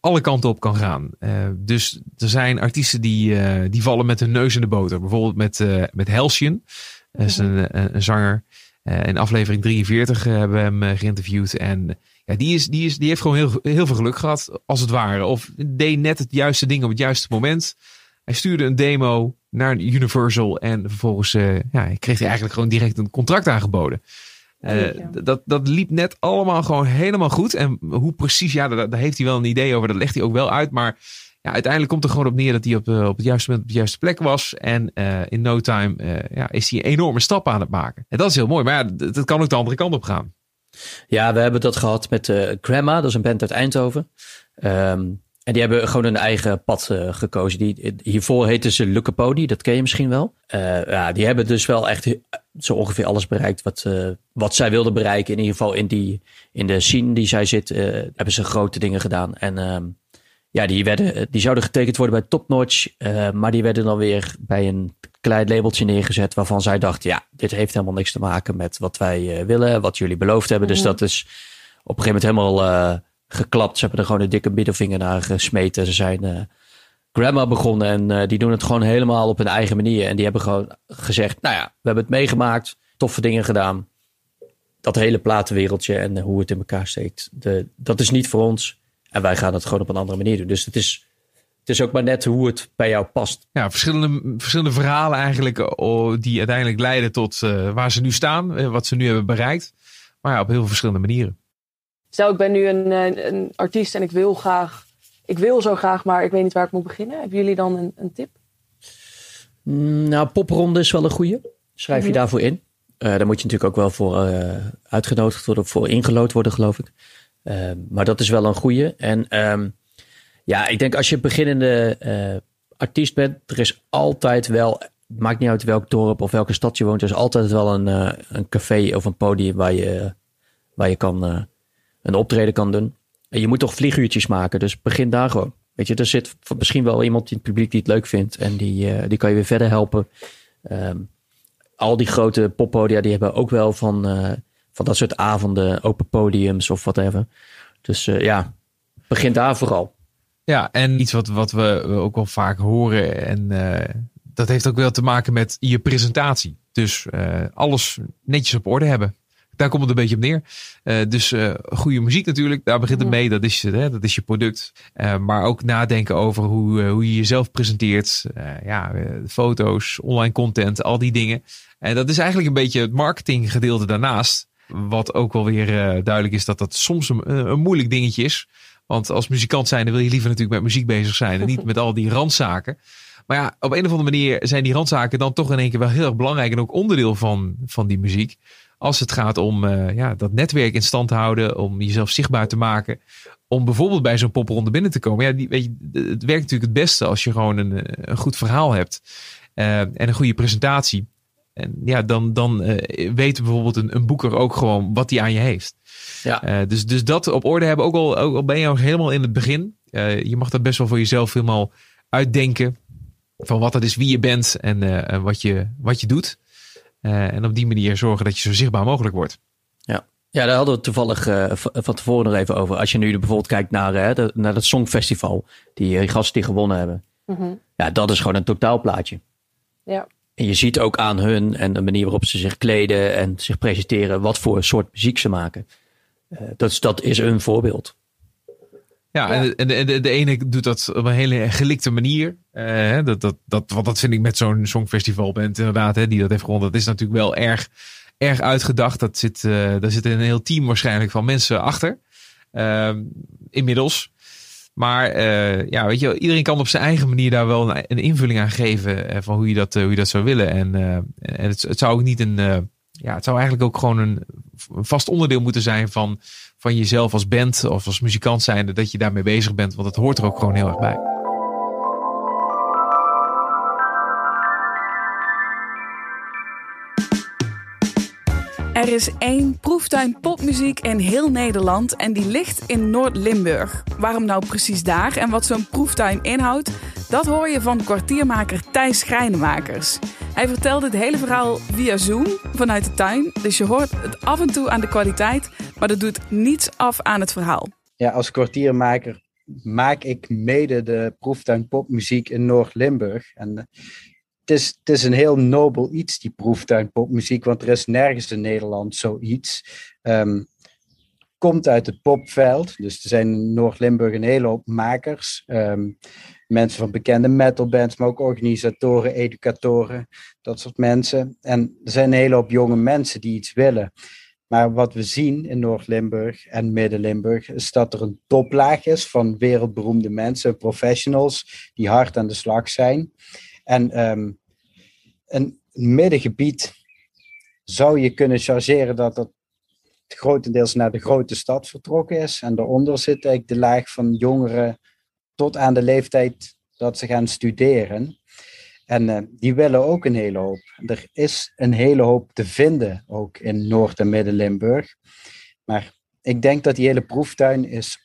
alle kanten op kan gaan. dus er zijn artiesten die, die vallen met hun neus in de boter. Bijvoorbeeld met, met Halcyon. Dat is een, een, een zanger. In aflevering 43 uh, hebben we hem geïnterviewd. En ja, die, is, die, is, die heeft gewoon heel, heel veel geluk gehad, als het ware. Of deed net het juiste ding op het juiste moment. Hij stuurde een demo naar Universal. En vervolgens ja, kreeg hij eigenlijk gewoon direct een contract aangeboden. Ja. dat, dat liep net allemaal gewoon helemaal goed. En hoe precies, ja, daar, daar heeft hij wel een idee over. Dat legt hij ook wel uit. Maar ja, uiteindelijk komt er gewoon op neer dat hij op, uh, op het juiste moment op de juiste plek was. En uh, in no time uh, ja, is hij een enorme stap aan het maken. En dat is heel mooi. Maar ja, dat, dat kan ook de andere kant op gaan. Ja, we hebben dat gehad met Grandma. Dat is een band uit Eindhoven. Um, en die hebben gewoon een eigen pad gekozen. Die, hiervoor heten ze Lukkepodi. Dat ken je misschien wel. ja, die hebben dus wel echt zo ongeveer alles bereikt wat, wat zij wilden bereiken. In ieder geval in, die, in de scene die zij zit, hebben ze grote dingen gedaan. En... Um, ja, die, werden, die zouden getekend worden bij Top Notch. Maar die werden dan weer bij een klein labeltje neergezet. Waarvan zij dachten, ja, dit heeft helemaal niks te maken met wat wij willen. Wat jullie beloofd hebben. Dus dat is op een gegeven moment helemaal geklapt. Ze hebben er gewoon een dikke middelvinger naar gesmeten. Ze zijn Grandma begonnen en die doen het gewoon helemaal op hun eigen manier. En die hebben gewoon gezegd, nou ja, we hebben het meegemaakt. Toffe dingen gedaan. Dat hele platenwereldje en hoe het in elkaar steekt. De, dat is niet voor ons. En wij gaan het gewoon op een andere manier doen. Dus het is, het is ook maar net hoe het bij jou past. Ja, verschillende, verschillende verhalen eigenlijk die uiteindelijk leiden tot waar ze nu staan. Wat ze nu hebben bereikt. Maar ja, op heel verschillende manieren. Stel, ik ben nu een, een, een, artiest en ik wil graag... Ik wil zo graag, maar ik weet niet waar ik moet beginnen. Hebben jullie dan een, een tip? Mm, nou, popronde is wel een goede. Schrijf je mm-hmm. daarvoor in. Uh, daar moet je natuurlijk ook wel voor uitgenodigd worden. Of voor ingelood worden, geloof ik. maar dat is wel een goede. En ehm, ja, ik denk als je beginnende artiest bent, er is altijd wel, maakt niet uit welk dorp of welke stad je woont, er is altijd wel een, een café of een podium waar je, waar je kan, een optreden kan doen. En je moet toch vlieguurtjes maken, dus begin daar gewoon. Weet je, er zit misschien wel iemand in het publiek die het leuk vindt en die, die kan je weer verder helpen. Ehm, al die grote poppodia die hebben ook wel van, uh, van dat soort avonden, open podiums of whatever. Dus uh, ja, begin daar vooral. Ja, en iets wat, wat we ook wel vaak horen en uh, dat heeft ook wel te maken met je presentatie. Dus alles netjes op orde hebben daar komt het een beetje op neer. Uh, dus uh, goede muziek natuurlijk, daar begint het mee. Dat is, hè, dat is je product. Uh, maar ook nadenken over hoe, hoe je jezelf presenteert. ja, foto's, online content, al die dingen. En dat is eigenlijk een beetje het marketinggedeelte daarnaast. Wat ook wel weer duidelijk is dat dat soms een, een moeilijk dingetje is. Want als muzikant zijn, dan wil je liever natuurlijk met muziek bezig zijn. En niet [laughs] met al die randzaken. Maar ja, op een of andere manier zijn die randzaken dan toch in één keer wel heel erg belangrijk. En ook onderdeel van, van die muziek. Als het gaat om uh, ja, dat netwerk in stand te houden, om jezelf zichtbaar te maken. Om bijvoorbeeld bij zo'n popronde binnen te komen. Ja, die, weet je, het werkt natuurlijk het beste als je gewoon een, een goed verhaal hebt. Uh, en een goede presentatie. En ja, dan, dan uh, weet bijvoorbeeld een, een boeker ook gewoon wat hij aan je heeft. Ja. dus, dus dat op orde hebben, ook al, ook al ben je nog helemaal in het begin. je mag dat best wel voor jezelf helemaal uitdenken. Van wat dat is, wie je bent en wat, je, wat je doet. Uh, en op die manier zorgen dat je zo zichtbaar mogelijk wordt. Ja. Ja, daar hadden we toevallig uh, van tevoren nog even over. Als je nu bijvoorbeeld kijkt naar, uh, de, naar het Songfestival, die, die gasten die gewonnen hebben. Mm -hmm. Ja, dat is gewoon een totaalplaatje. Ja. En je ziet ook aan hun en de manier waarop ze zich kleden en zich presenteren, wat voor soort muziek ze maken. dat, is, dat is een voorbeeld. Ja, en, de, de, de, ene doet dat op een hele gelikte manier. Uh, dat, dat, dat, want dat vind ik met zo'n songfestival bent inderdaad, hè, die dat heeft gewonnen. Dat is natuurlijk wel erg, erg uitgedacht. Dat zit, uh, daar zit een heel team waarschijnlijk van mensen achter. Uh, inmiddels. Maar uh, ja, weet je, iedereen kan op zijn eigen manier daar wel een, een invulling aan geven van hoe je dat, hoe je dat zou willen. En, en het, het, zou ook niet een, ja, het zou eigenlijk ook gewoon een vast onderdeel moeten zijn van van jezelf als band of als muzikant zijnde dat je daarmee bezig bent. Want het hoort er ook gewoon heel erg bij. Er is één proeftuin popmuziek in heel Nederland en die ligt in Noord-Limburg. Waarom nou precies daar en wat zo'n proeftuin inhoudt, dat hoor je van kwartiermaker Thijs Schrijnemakers. Hij vertelde het hele verhaal via Zoom vanuit de tuin, dus je hoort het af en toe aan de kwaliteit, maar dat doet niets af aan het verhaal. Ja, als kwartiermaker maak ik mede de proeftuin popmuziek in Noord-Limburg. En eh, het is, het is een heel nobel iets, die proeftuin popmuziek, want er is nergens in Nederland zoiets. Um, komt uit het popveld, dus er zijn in Noord-Limburg een hele hoop makers. Um, mensen van bekende metalbands, maar ook organisatoren, educatoren, dat soort mensen. En er zijn een hele hoop jonge mensen die iets willen. Maar wat we zien in Noord-Limburg en Midden-Limburg is dat er een toplaag is van wereldberoemde mensen, professionals, die hard aan de slag zijn. En um, een middengebied zou je kunnen chargeren dat dat grotendeels naar de grote stad vertrokken is. En daaronder zit eigenlijk de laag van jongeren tot aan de leeftijd dat ze gaan studeren. En uh, die willen ook een hele hoop. Er is een hele hoop te vinden, ook in Noord- en Midden-Limburg. Maar ik denk dat die hele proeftuin is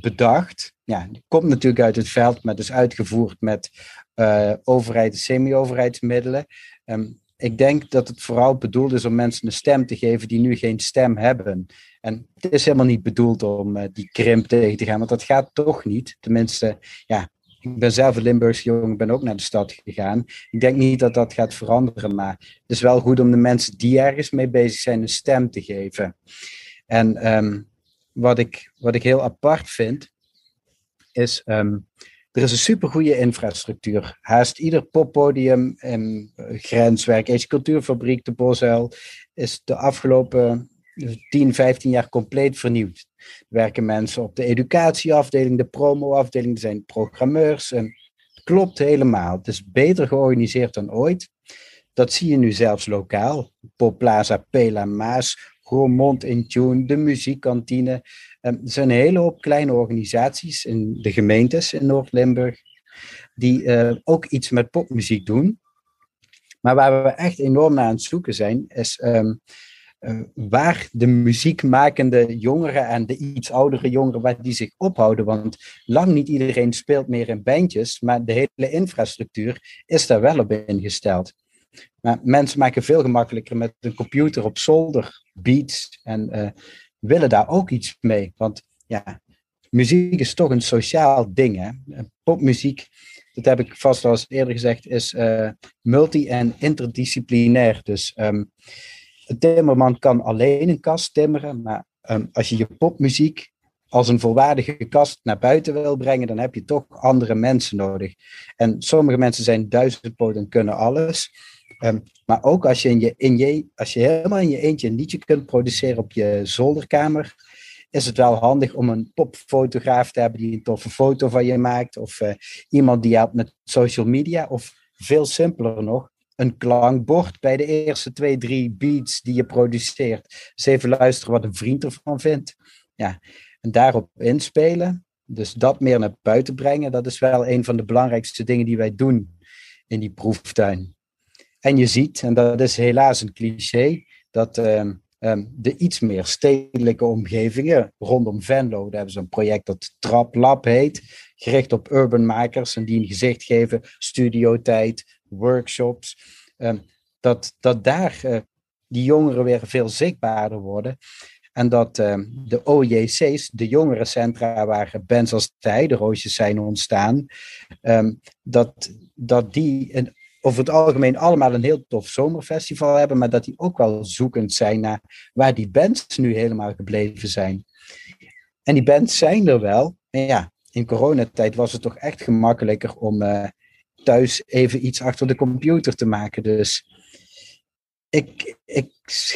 bedacht. Ja, die komt natuurlijk uit het veld, maar dus uitgevoerd met uh, overheid en semi-overheidsmiddelen. Um, ik denk dat het vooral bedoeld is om mensen een stem te geven die nu geen stem hebben. En het is helemaal niet bedoeld om uh, die krimp tegen te gaan, want dat gaat toch niet. Tenminste, ja, ik ben zelf een Limburgse jongen, ben ook naar de stad gegaan. Ik denk niet dat dat gaat veranderen, maar het is wel goed om de mensen die ergens mee bezig zijn een stem te geven. En um, wat, ik, wat ik heel apart vind, is um, er is een supergoeie infrastructuur. Haast ieder poppodium en grenswerk, Eetje Cultuurfabriek, de Bosuil, is de afgelopen 10, 15 jaar compleet vernieuwd. Er werken mensen op de educatieafdeling, de promoafdeling, er zijn programmeurs. En het klopt helemaal. Het is beter georganiseerd dan ooit. Dat zie je nu zelfs lokaal. Popplaza Pela Maas Roermond in Tune, de muziekkantine. Um, er zijn een hele hoop kleine organisaties in de gemeentes in Noord-Limburg die uh, ook iets met popmuziek doen. Maar waar we echt enorm naar aan het zoeken zijn, is um, uh, waar de muziekmakende jongeren en de iets oudere jongeren, waar die zich ophouden. Want lang niet iedereen speelt meer in bandjes, maar de hele infrastructuur is daar wel op ingesteld. Maar mensen maken veel gemakkelijker met een computer op zolder beats en uh, willen daar ook iets mee. Want ja, muziek is toch een sociaal ding. Hè? Popmuziek, dat heb ik vast al eens eerder gezegd, is uh, multi- en interdisciplinair. Dus um, een timmerman kan alleen een kast timmeren, maar um, als je je popmuziek als een volwaardige kast naar buiten wil brengen, dan heb je toch andere mensen nodig. En sommige mensen zijn duizendpoot en kunnen alles. Um, maar ook als je, in je, in je, als je helemaal in je eentje een liedje kunt produceren op je zolderkamer, is het wel handig om een popfotograaf te hebben die een toffe foto van je maakt. Of uh, iemand die helpt met social media. Of veel simpeler nog, een klankbord bij de eerste twee, drie beats die je produceert. Dus even luisteren wat een vriend ervan vindt. Ja, en daarop inspelen. Dus dat meer naar buiten brengen, dat is wel een van de belangrijkste dingen die wij doen in die proeftuin. En je ziet, en dat is helaas een cliché, dat uh, um, de iets meer stedelijke omgevingen rondom Venlo, daar hebben ze een project dat Trap Lab heet, gericht op urbanmakers en die een gezicht geven, studiotijd, workshops, um, dat, dat daar uh, die jongeren weer veel zichtbaarder worden. En dat de OJC's, de jongerencentra waar bands als de Heideroosjes zijn ontstaan, dat, dat die een over het algemeen allemaal een heel tof zomerfestival hebben, maar dat die ook wel zoekend zijn naar waar die bands nu helemaal gebleven zijn. En die bands zijn er wel. En ja, in coronatijd was het toch echt gemakkelijker om uh, thuis even iets achter de computer te maken. Dus ik, ik,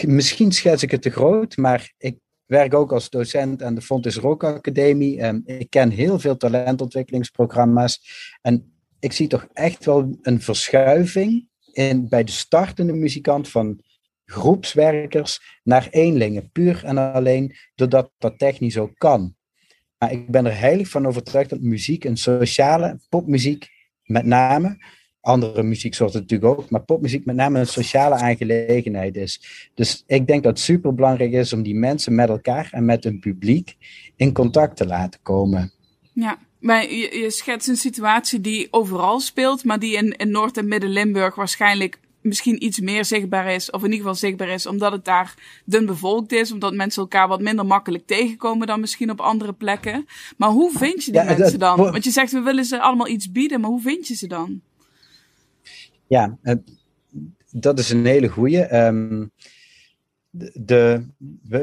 misschien schets ik het te groot, maar ik werk ook als docent aan de Fontes Rock Academie. Um, ik ken heel veel talentontwikkelingsprogramma's. En ik zie toch echt wel een verschuiving in, bij de startende muzikant van groepswerkers naar eenlingen. Puur en alleen doordat dat technisch ook kan. Maar ik ben er heilig van overtuigd dat muziek, een sociale popmuziek met name, andere muzieksoorten natuurlijk ook, maar popmuziek met name een sociale aangelegenheid is. Dus ik denk dat het super belangrijk is om die mensen met elkaar en met hun publiek in contact te laten komen. Ja, maar je, je schetst een situatie die overal speelt, maar die in, in Noord- en Midden-Limburg waarschijnlijk misschien iets meer zichtbaar is, of in ieder geval zichtbaar is, omdat het daar dun bevolkt is, omdat mensen elkaar wat minder makkelijk tegenkomen dan misschien op andere plekken. Maar hoe vind je die ja, mensen dan? Want je zegt we willen ze allemaal iets bieden, maar hoe vind je ze dan? Ja, dat is een hele goeie. Um, de,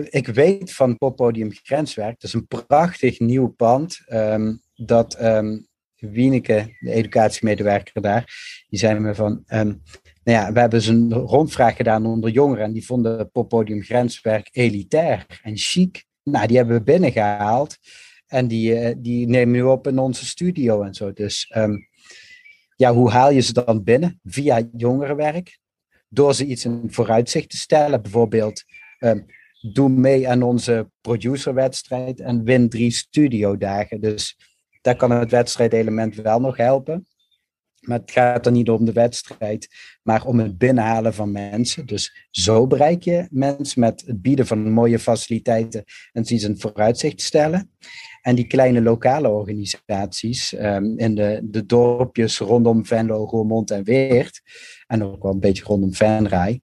ik weet van Poppodium Grenswerk, dat is een prachtig nieuw pand. Um, dat um, Wieneke, de educatiemedewerker daar, die zei me van, um, nou ja, we hebben eens een rondvraag gedaan onder jongeren en die vonden poppodium grenswerk elitair en chic. Nou, die hebben we binnengehaald en die, uh, die nemen nu op in onze studio en zo. Dus um, ja, hoe haal je ze dan binnen? Via jongerenwerk, door ze iets in vooruitzicht te stellen. Bijvoorbeeld, doe mee aan onze producerwedstrijd en win drie studiodagen. Dus daar kan het wedstrijdelement wel nog helpen. Maar het gaat er niet om de wedstrijd, maar om het binnenhalen van mensen. Dus zo bereik je mensen met het bieden van mooie faciliteiten en ze een vooruitzicht stellen. En die kleine lokale organisaties um, in de, de dorpjes rondom Venlo, Roermond en Weert, en ook wel een beetje rondom Venray,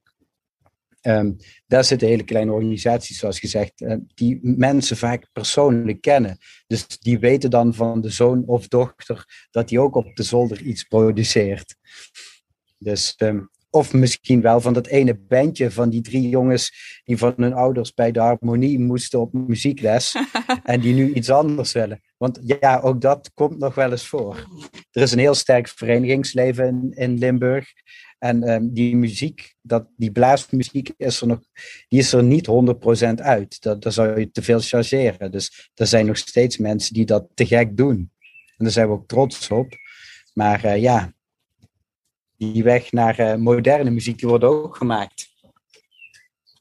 Um, daar zitten hele kleine organisaties, zoals gezegd, uh, die mensen vaak persoonlijk kennen. Dus die weten dan van de zoon of dochter dat die ook op de zolder iets produceert. Dus, um, of misschien wel van dat ene bandje van die drie jongens die van hun ouders bij de harmonie moesten op muziekles [laughs] en die nu iets anders willen. Want ja, ook dat komt nog wel eens voor. Er is een heel sterk verenigingsleven in, in Limburg. En um, die muziek, dat, die blaasmuziek is er nog, die is er niet 100% uit. Dat, daar zou je te veel chargeren. Dus er zijn nog steeds mensen die dat te gek doen. En daar zijn we ook trots op. Maar uh, ja, die weg naar uh, moderne muziek die wordt ook gemaakt.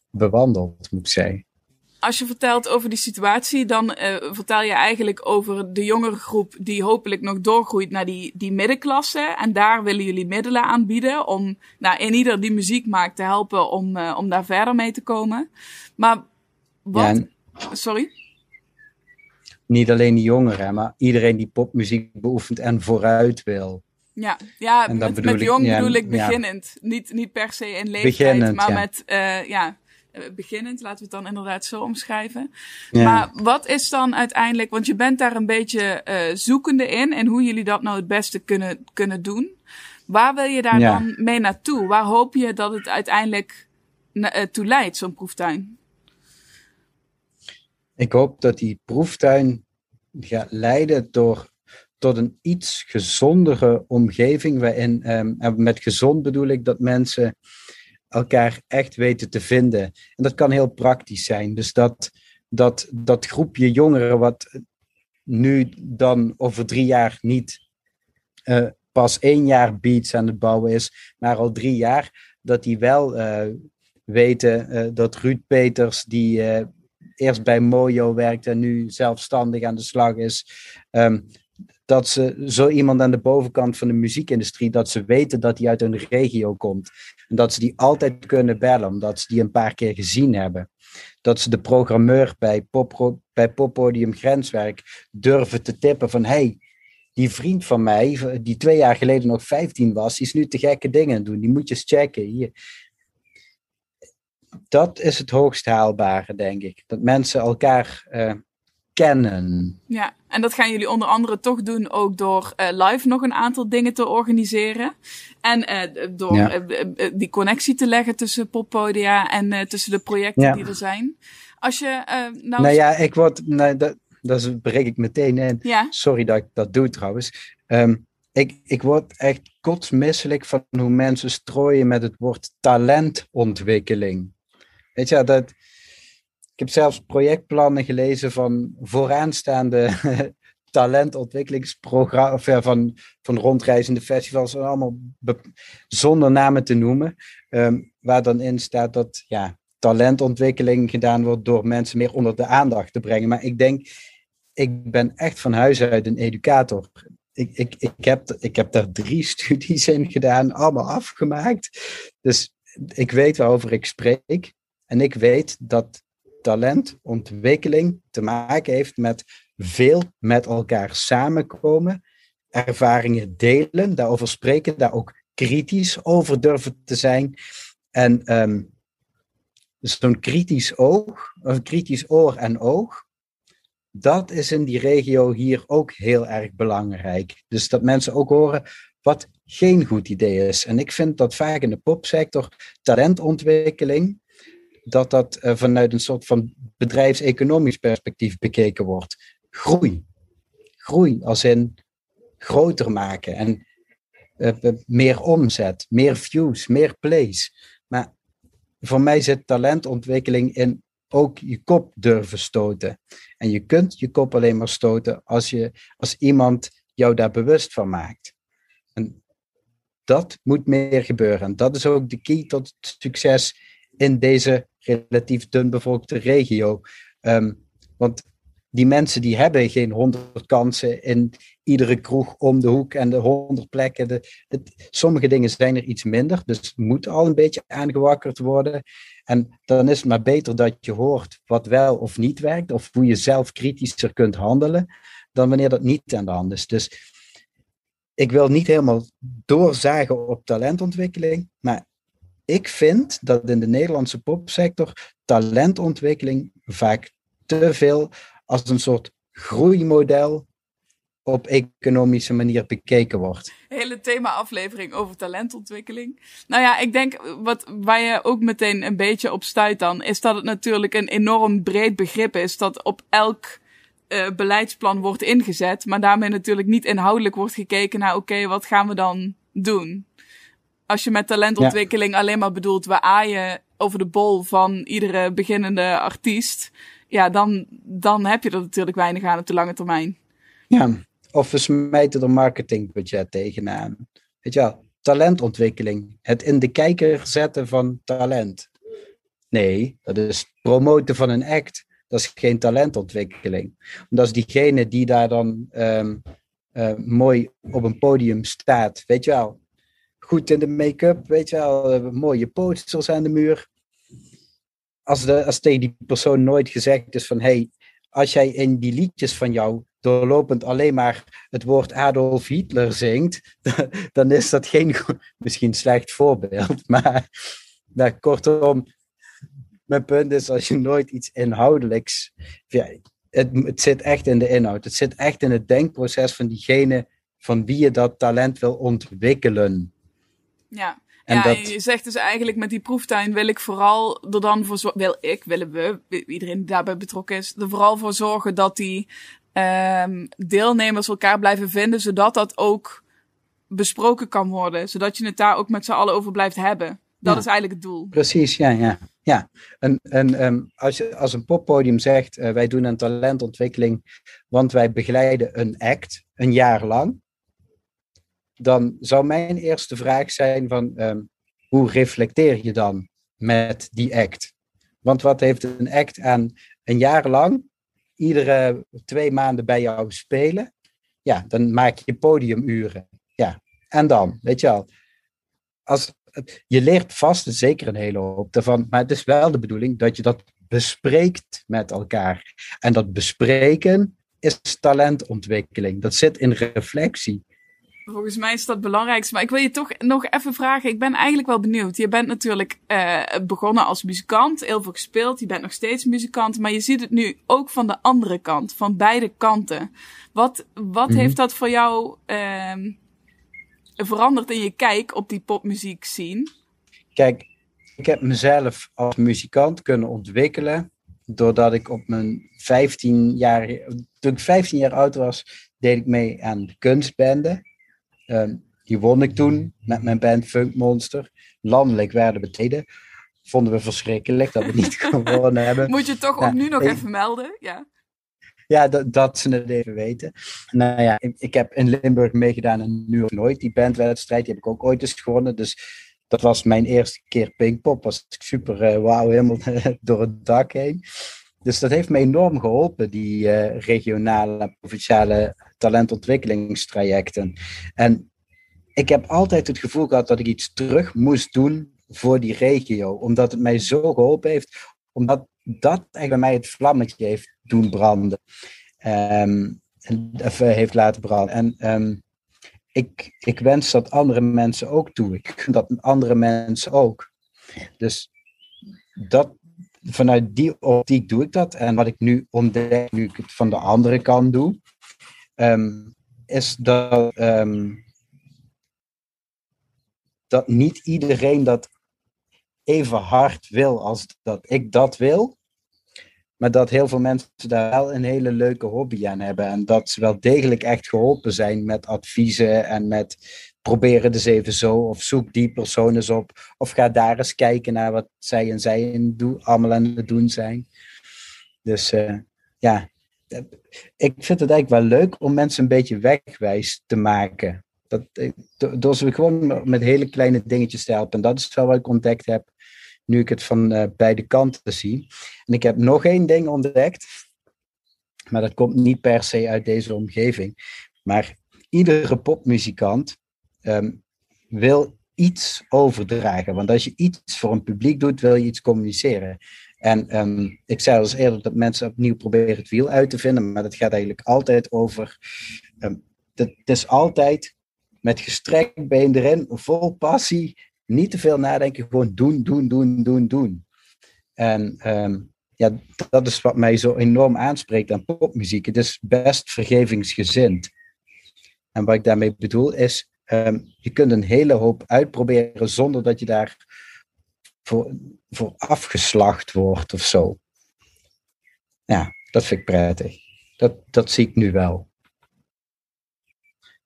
bewandeld, moet ik zeggen. Als je vertelt over die situatie, dan uh, vertel je eigenlijk over de jongere groep die hopelijk nog doorgroeit naar die, die middenklasse. En daar willen jullie middelen aanbieden om nou, in ieder die muziek maakt te helpen om, uh, om daar verder mee te komen. Maar wat... Ja, en... Sorry? Niet alleen die jongeren, maar iedereen die popmuziek beoefent en vooruit wil. Ja, ja met, met jong ja, bedoel ik beginnend. Ja. Niet, niet per se in leeftijd, beginnend, maar met uh, ja, beginnend, laten we het dan inderdaad zo omschrijven. Maar wat is dan uiteindelijk, want je bent daar een beetje uh, zoekende in en hoe jullie dat nou het beste kunnen, kunnen doen. Waar wil je daar dan mee naartoe? Waar hoop je dat het uiteindelijk uh, toe leidt, zo'n proeftuin? Ik hoop dat die proeftuin gaat leiden door tot een iets gezondere omgeving, waarin, um, en met gezond bedoel ik dat mensen elkaar echt weten te vinden. En dat kan heel praktisch zijn. Dus dat, dat, dat groepje jongeren, wat nu dan over drie jaar niet uh, pas één jaar beats aan het bouwen is, maar al drie jaar, dat die wel uh, weten uh, dat Ruud Peters, die eerst bij Mojo werkt en nu zelfstandig aan de slag is, um, dat ze zo iemand aan de bovenkant van de muziekindustrie, dat ze weten dat hij uit een regio komt. En dat ze die altijd kunnen bellen, omdat ze die een paar keer gezien hebben. Dat ze de programmeur bij, pop, bij Poppodium Grenswerk durven te tippen van hey, die vriend van mij, die twee jaar geleden nog 15 was, is nu te gekke dingen doen. Die moet je eens checken. Hier. Dat is het hoogst haalbare, denk ik. Dat mensen elkaar uh, kennen. Ja, en dat gaan jullie onder andere toch doen ook door uh, live nog een aantal dingen te organiseren. En uh, door ja. uh, die connectie te leggen tussen poppodia en tussen de projecten ja. die er zijn. Als je nou... Nou ja, ik word... Nou, dat, dat breek ik meteen in. Ja. Sorry dat ik dat doe trouwens. Um, ik, ik word echt kotsmisselijk van hoe mensen strooien met het woord talentontwikkeling. Weet je, dat heb zelfs projectplannen gelezen van vooraanstaande [laughs] talentontwikkelingsprogramma's van, van rondreizende festivals, allemaal zonder namen te noemen, um, waar dan in staat dat ja, talentontwikkeling gedaan wordt door mensen meer onder de aandacht te brengen. Maar ik denk, ik ben echt van huis uit een educator. Ik, ik, ik, heb, ik heb daar drie [laughs] studies in gedaan, allemaal afgemaakt. Dus ik weet waarover ik spreek. En ik weet dat talentontwikkeling te maken heeft met veel met elkaar samenkomen, ervaringen delen, daarover spreken, daar ook kritisch over durven te zijn. En dus zo'n kritisch oog, een kritisch oor en oog, dat is in die regio hier ook heel erg belangrijk. Dus dat mensen ook horen wat geen goed idee is. En ik vind dat vaak in de popsector talentontwikkeling dat dat uh, vanuit een soort van bedrijfseconomisch perspectief bekeken wordt. Groei. Groei als in groter maken en uh, meer omzet, meer views, meer plays. Maar voor mij zit talentontwikkeling in ook je kop durven stoten. En je kunt je kop alleen maar stoten als, je, als iemand jou daar bewust van maakt. En dat moet meer gebeuren. En dat is ook de key tot succes in deze relatief dun bevolkte regio. Um, want die mensen die hebben geen honderd kansen in iedere kroeg om de hoek en de honderd plekken. De, sommige dingen zijn er iets minder, dus moet al een beetje aangewakkerd worden. En dan is het maar beter dat je hoort wat wel of niet werkt, of hoe je zelf kritischer kunt handelen, dan wanneer dat niet aan de hand is. Dus ik wil niet helemaal doorzagen op talentontwikkeling, maar ik vind dat in de Nederlandse popsector talentontwikkeling vaak te veel als een soort groeimodel op economische manier bekeken wordt. Hele thema-aflevering over talentontwikkeling. Nou ja, ik denk wat waar je ook meteen een beetje op stuit dan, is dat het natuurlijk een enorm breed begrip is dat op elk uh, beleidsplan wordt ingezet, maar daarmee natuurlijk niet inhoudelijk wordt gekeken naar oké, wat gaan we dan doen? Als je met talentontwikkeling ja. alleen maar bedoelt, we aaien over de bol van iedere beginnende artiest, ja, dan, dan heb je er natuurlijk weinig aan op de lange termijn. Ja, of we smijten er marketingbudget tegenaan. Weet je wel, talentontwikkeling. Het in de kijker zetten van talent. Nee, dat is promoten van een act. Dat is geen talentontwikkeling. Want als diegene die daar dan ehm, eh, mooi op een podium staat, weet je wel, goed in de make-up, weet je wel, eh, mooie posters aan de muur. Als, de, als tegen die persoon nooit gezegd is van, hey, als jij in die liedjes van jou doorlopend alleen maar het woord Adolf Hitler zingt, [laughs] dan is dat geen, misschien slecht voorbeeld, [laughs] maar, maar kortom, mijn punt is, als je nooit iets inhoudelijks. Ja, het, het zit echt in de inhoud. Het zit echt in het denkproces van diegene van wie je dat talent wil ontwikkelen. Ja, en ja, dat... je zegt dus eigenlijk met die proeftuin wil ik vooral er dan voor wil ik, willen we, iedereen die daarbij betrokken is, er vooral voor zorgen dat die um, deelnemers elkaar blijven vinden, zodat dat ook besproken kan worden, zodat je het daar ook met z'n allen over blijft hebben. Dat is eigenlijk het doel. Precies, ja, ja. ja. En, en um, als, je, als een poppodium zegt, uh, wij doen een talentontwikkeling, want wij begeleiden een act een jaar lang, dan zou mijn eerste vraag zijn van, um, hoe reflecteer je dan met die act? Want wat heeft een act aan een jaar lang, iedere twee maanden bij jou spelen? Ja, dan maak je podiumuren. Ja, en dan, weet je wel. Als, je leert vast zeker een hele hoop daarvan, maar het is wel de bedoeling dat je dat bespreekt met elkaar. En dat bespreken is talentontwikkeling. Dat zit in reflectie. Volgens mij is dat het belangrijkste. Maar ik wil je toch nog even vragen. Ik ben eigenlijk wel benieuwd. Je bent natuurlijk uh, begonnen als muzikant, heel veel gespeeld. Je bent nog steeds muzikant. Maar je ziet het nu ook van de andere kant, van beide kanten. Wat, wat mhm. heeft dat voor jou uh, veranderd in je kijk op die popmuziek zien? Kijk, ik heb mezelf als muzikant kunnen ontwikkelen. Doordat ik op mijn 15 jaar, toen ik 15 jaar oud was, deed ik mee aan de kunstbende. Uh, die won ik toen met mijn band Funk Monster. Landelijk werden we tweede. Vonden we verschrikkelijk dat we niet [laughs] gewonnen hebben. Moet je toch ook nu nog even melden? Ja. Ja, dat, dat ze het even weten. Nou ja, ik, ik heb in Limburg meegedaan en nu of nooit. Die bandwedstrijd die heb ik ook ooit eens gewonnen. Dus dat was mijn eerste keer Pinkpop. Was super uh, wauw, helemaal [laughs] door het dak heen. Dus dat heeft me enorm geholpen, die uh, regionale, provinciale talentontwikkelingstrajecten. En ik heb altijd het gevoel gehad dat ik iets terug moest doen voor die regio, omdat het mij zo geholpen heeft, omdat dat eigenlijk bij mij het vlammetje heeft doen branden. Um, eh, heeft laten branden. En um, ik, ik wens dat andere mensen ook toe. Ik dat andere mensen ook. Dus dat, vanuit die optiek doe ik dat. En wat ik nu ontdek, nu ik het van de andere kant doe, um, is dat, um, dat niet iedereen dat even hard wil als dat ik dat wil. Maar dat heel veel mensen daar wel een hele leuke hobby aan hebben. En dat ze wel degelijk echt geholpen zijn met adviezen en met proberen dus even zo. Of zoek die persoon eens op. Of ga daar eens kijken naar wat zij en zij in allemaal aan het doen zijn. Dus uh, ja, ik vind het eigenlijk wel leuk om mensen een beetje wegwijs te maken. Dat, door ze gewoon met hele kleine dingetjes te helpen. En dat is wel wat ik ontdekt heb nu ik het van uh, beide kanten zie. En ik heb nog één ding ontdekt, maar dat komt niet per se uit deze omgeving. Maar iedere popmuzikant um, wil iets overdragen. Want als je iets voor een publiek doet, wil je iets communiceren. En um, ik zei al eens eerder dat mensen opnieuw proberen het wiel uit te vinden, maar dat gaat eigenlijk altijd over. Um, het is altijd met gestrekt been erin, vol passie, niet te veel nadenken, gewoon doen, doen, doen, doen, doen. En ja, dat is wat mij zo enorm aanspreekt aan popmuziek. Het is best vergevingsgezind. En wat ik daarmee bedoel is, um, je kunt een hele hoop uitproberen zonder dat je daar voor, afgeslacht wordt of zo. Ja, dat vind ik prettig. Dat, dat zie ik nu wel.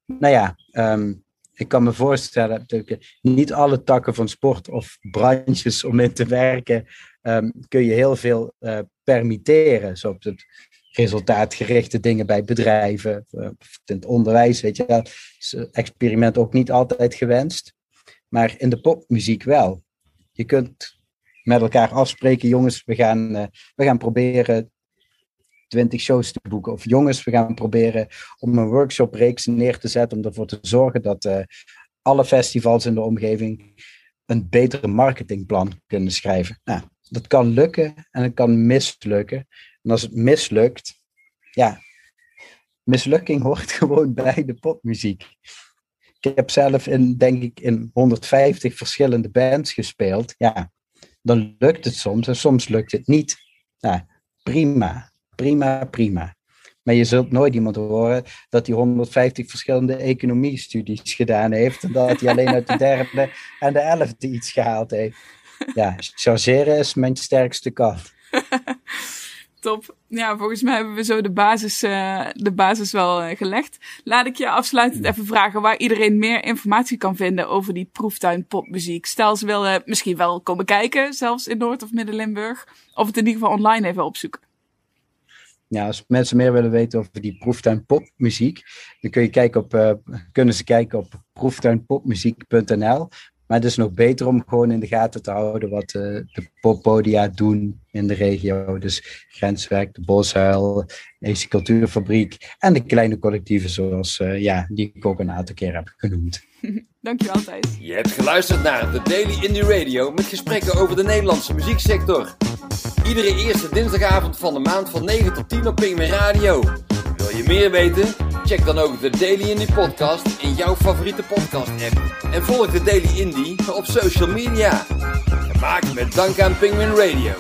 Nou ja, um, ik kan me voorstellen, dat niet alle takken van sport of branches om in te werken, um, kun je heel veel uh, permitteren. Zoals het resultaatgerichte dingen bij bedrijven, uh, in het onderwijs, weet je wel. Is experiment ook niet altijd gewenst. Maar in de popmuziek wel. Je kunt met elkaar afspreken, jongens, we gaan, uh, we gaan proberen 20 shows te boeken. Of jongens, we gaan proberen om een workshopreeks neer te zetten om ervoor te zorgen dat alle festivals in de omgeving een betere marketingplan kunnen schrijven. Nou, dat kan lukken en het kan mislukken. En als het mislukt, ja, mislukking [laughs] hoort gewoon bij de popmuziek. Ik heb zelf in, denk ik, in 150 verschillende bands gespeeld. Ja, dan lukt het soms en soms lukt het niet. Ja, prima, prima, prima. Maar je zult nooit iemand horen dat hij 150 verschillende economiestudies gedaan heeft. En dat hij alleen uit de derde en de elfde iets gehaald heeft. Ja, chargeren is mijn sterkste kant. [laughs] Top. Ja, volgens mij hebben we zo de basis, uh, de basis wel uh, gelegd. Laat ik je afsluitend even vragen waar iedereen meer informatie kan vinden over die proeftuin popmuziek. Stel ze willen misschien wel komen kijken, zelfs in Noord- of Midden-Limburg. Of het in ieder geval online even opzoeken. Ja, als mensen meer willen weten over die proeftuin popmuziek, dan kun je kijken op, uh, kunnen ze kijken op proeftuinpopmuziek.nl. Maar het is nog beter om gewoon in de gaten te houden wat uh, de poppodia doen in de regio. Dus Grenswerk, de Boshuil, AC Cultuurfabriek en de kleine collectieven zoals uh, ja, die ik ook een aantal keer heb genoemd. [laughs] Dankjewel Thijs. Je hebt geluisterd naar de Daily Indie Radio met gesprekken over de Nederlandse muzieksector. Iedere eerste dinsdagavond van de maand van 9 tot 10 op Pingme Radio. Wil je meer weten? Check dan ook de Daily Indie podcast in jouw favoriete podcast app. En volg de Daily Indie op social media. Gemaakt met dank aan Penguin Radio.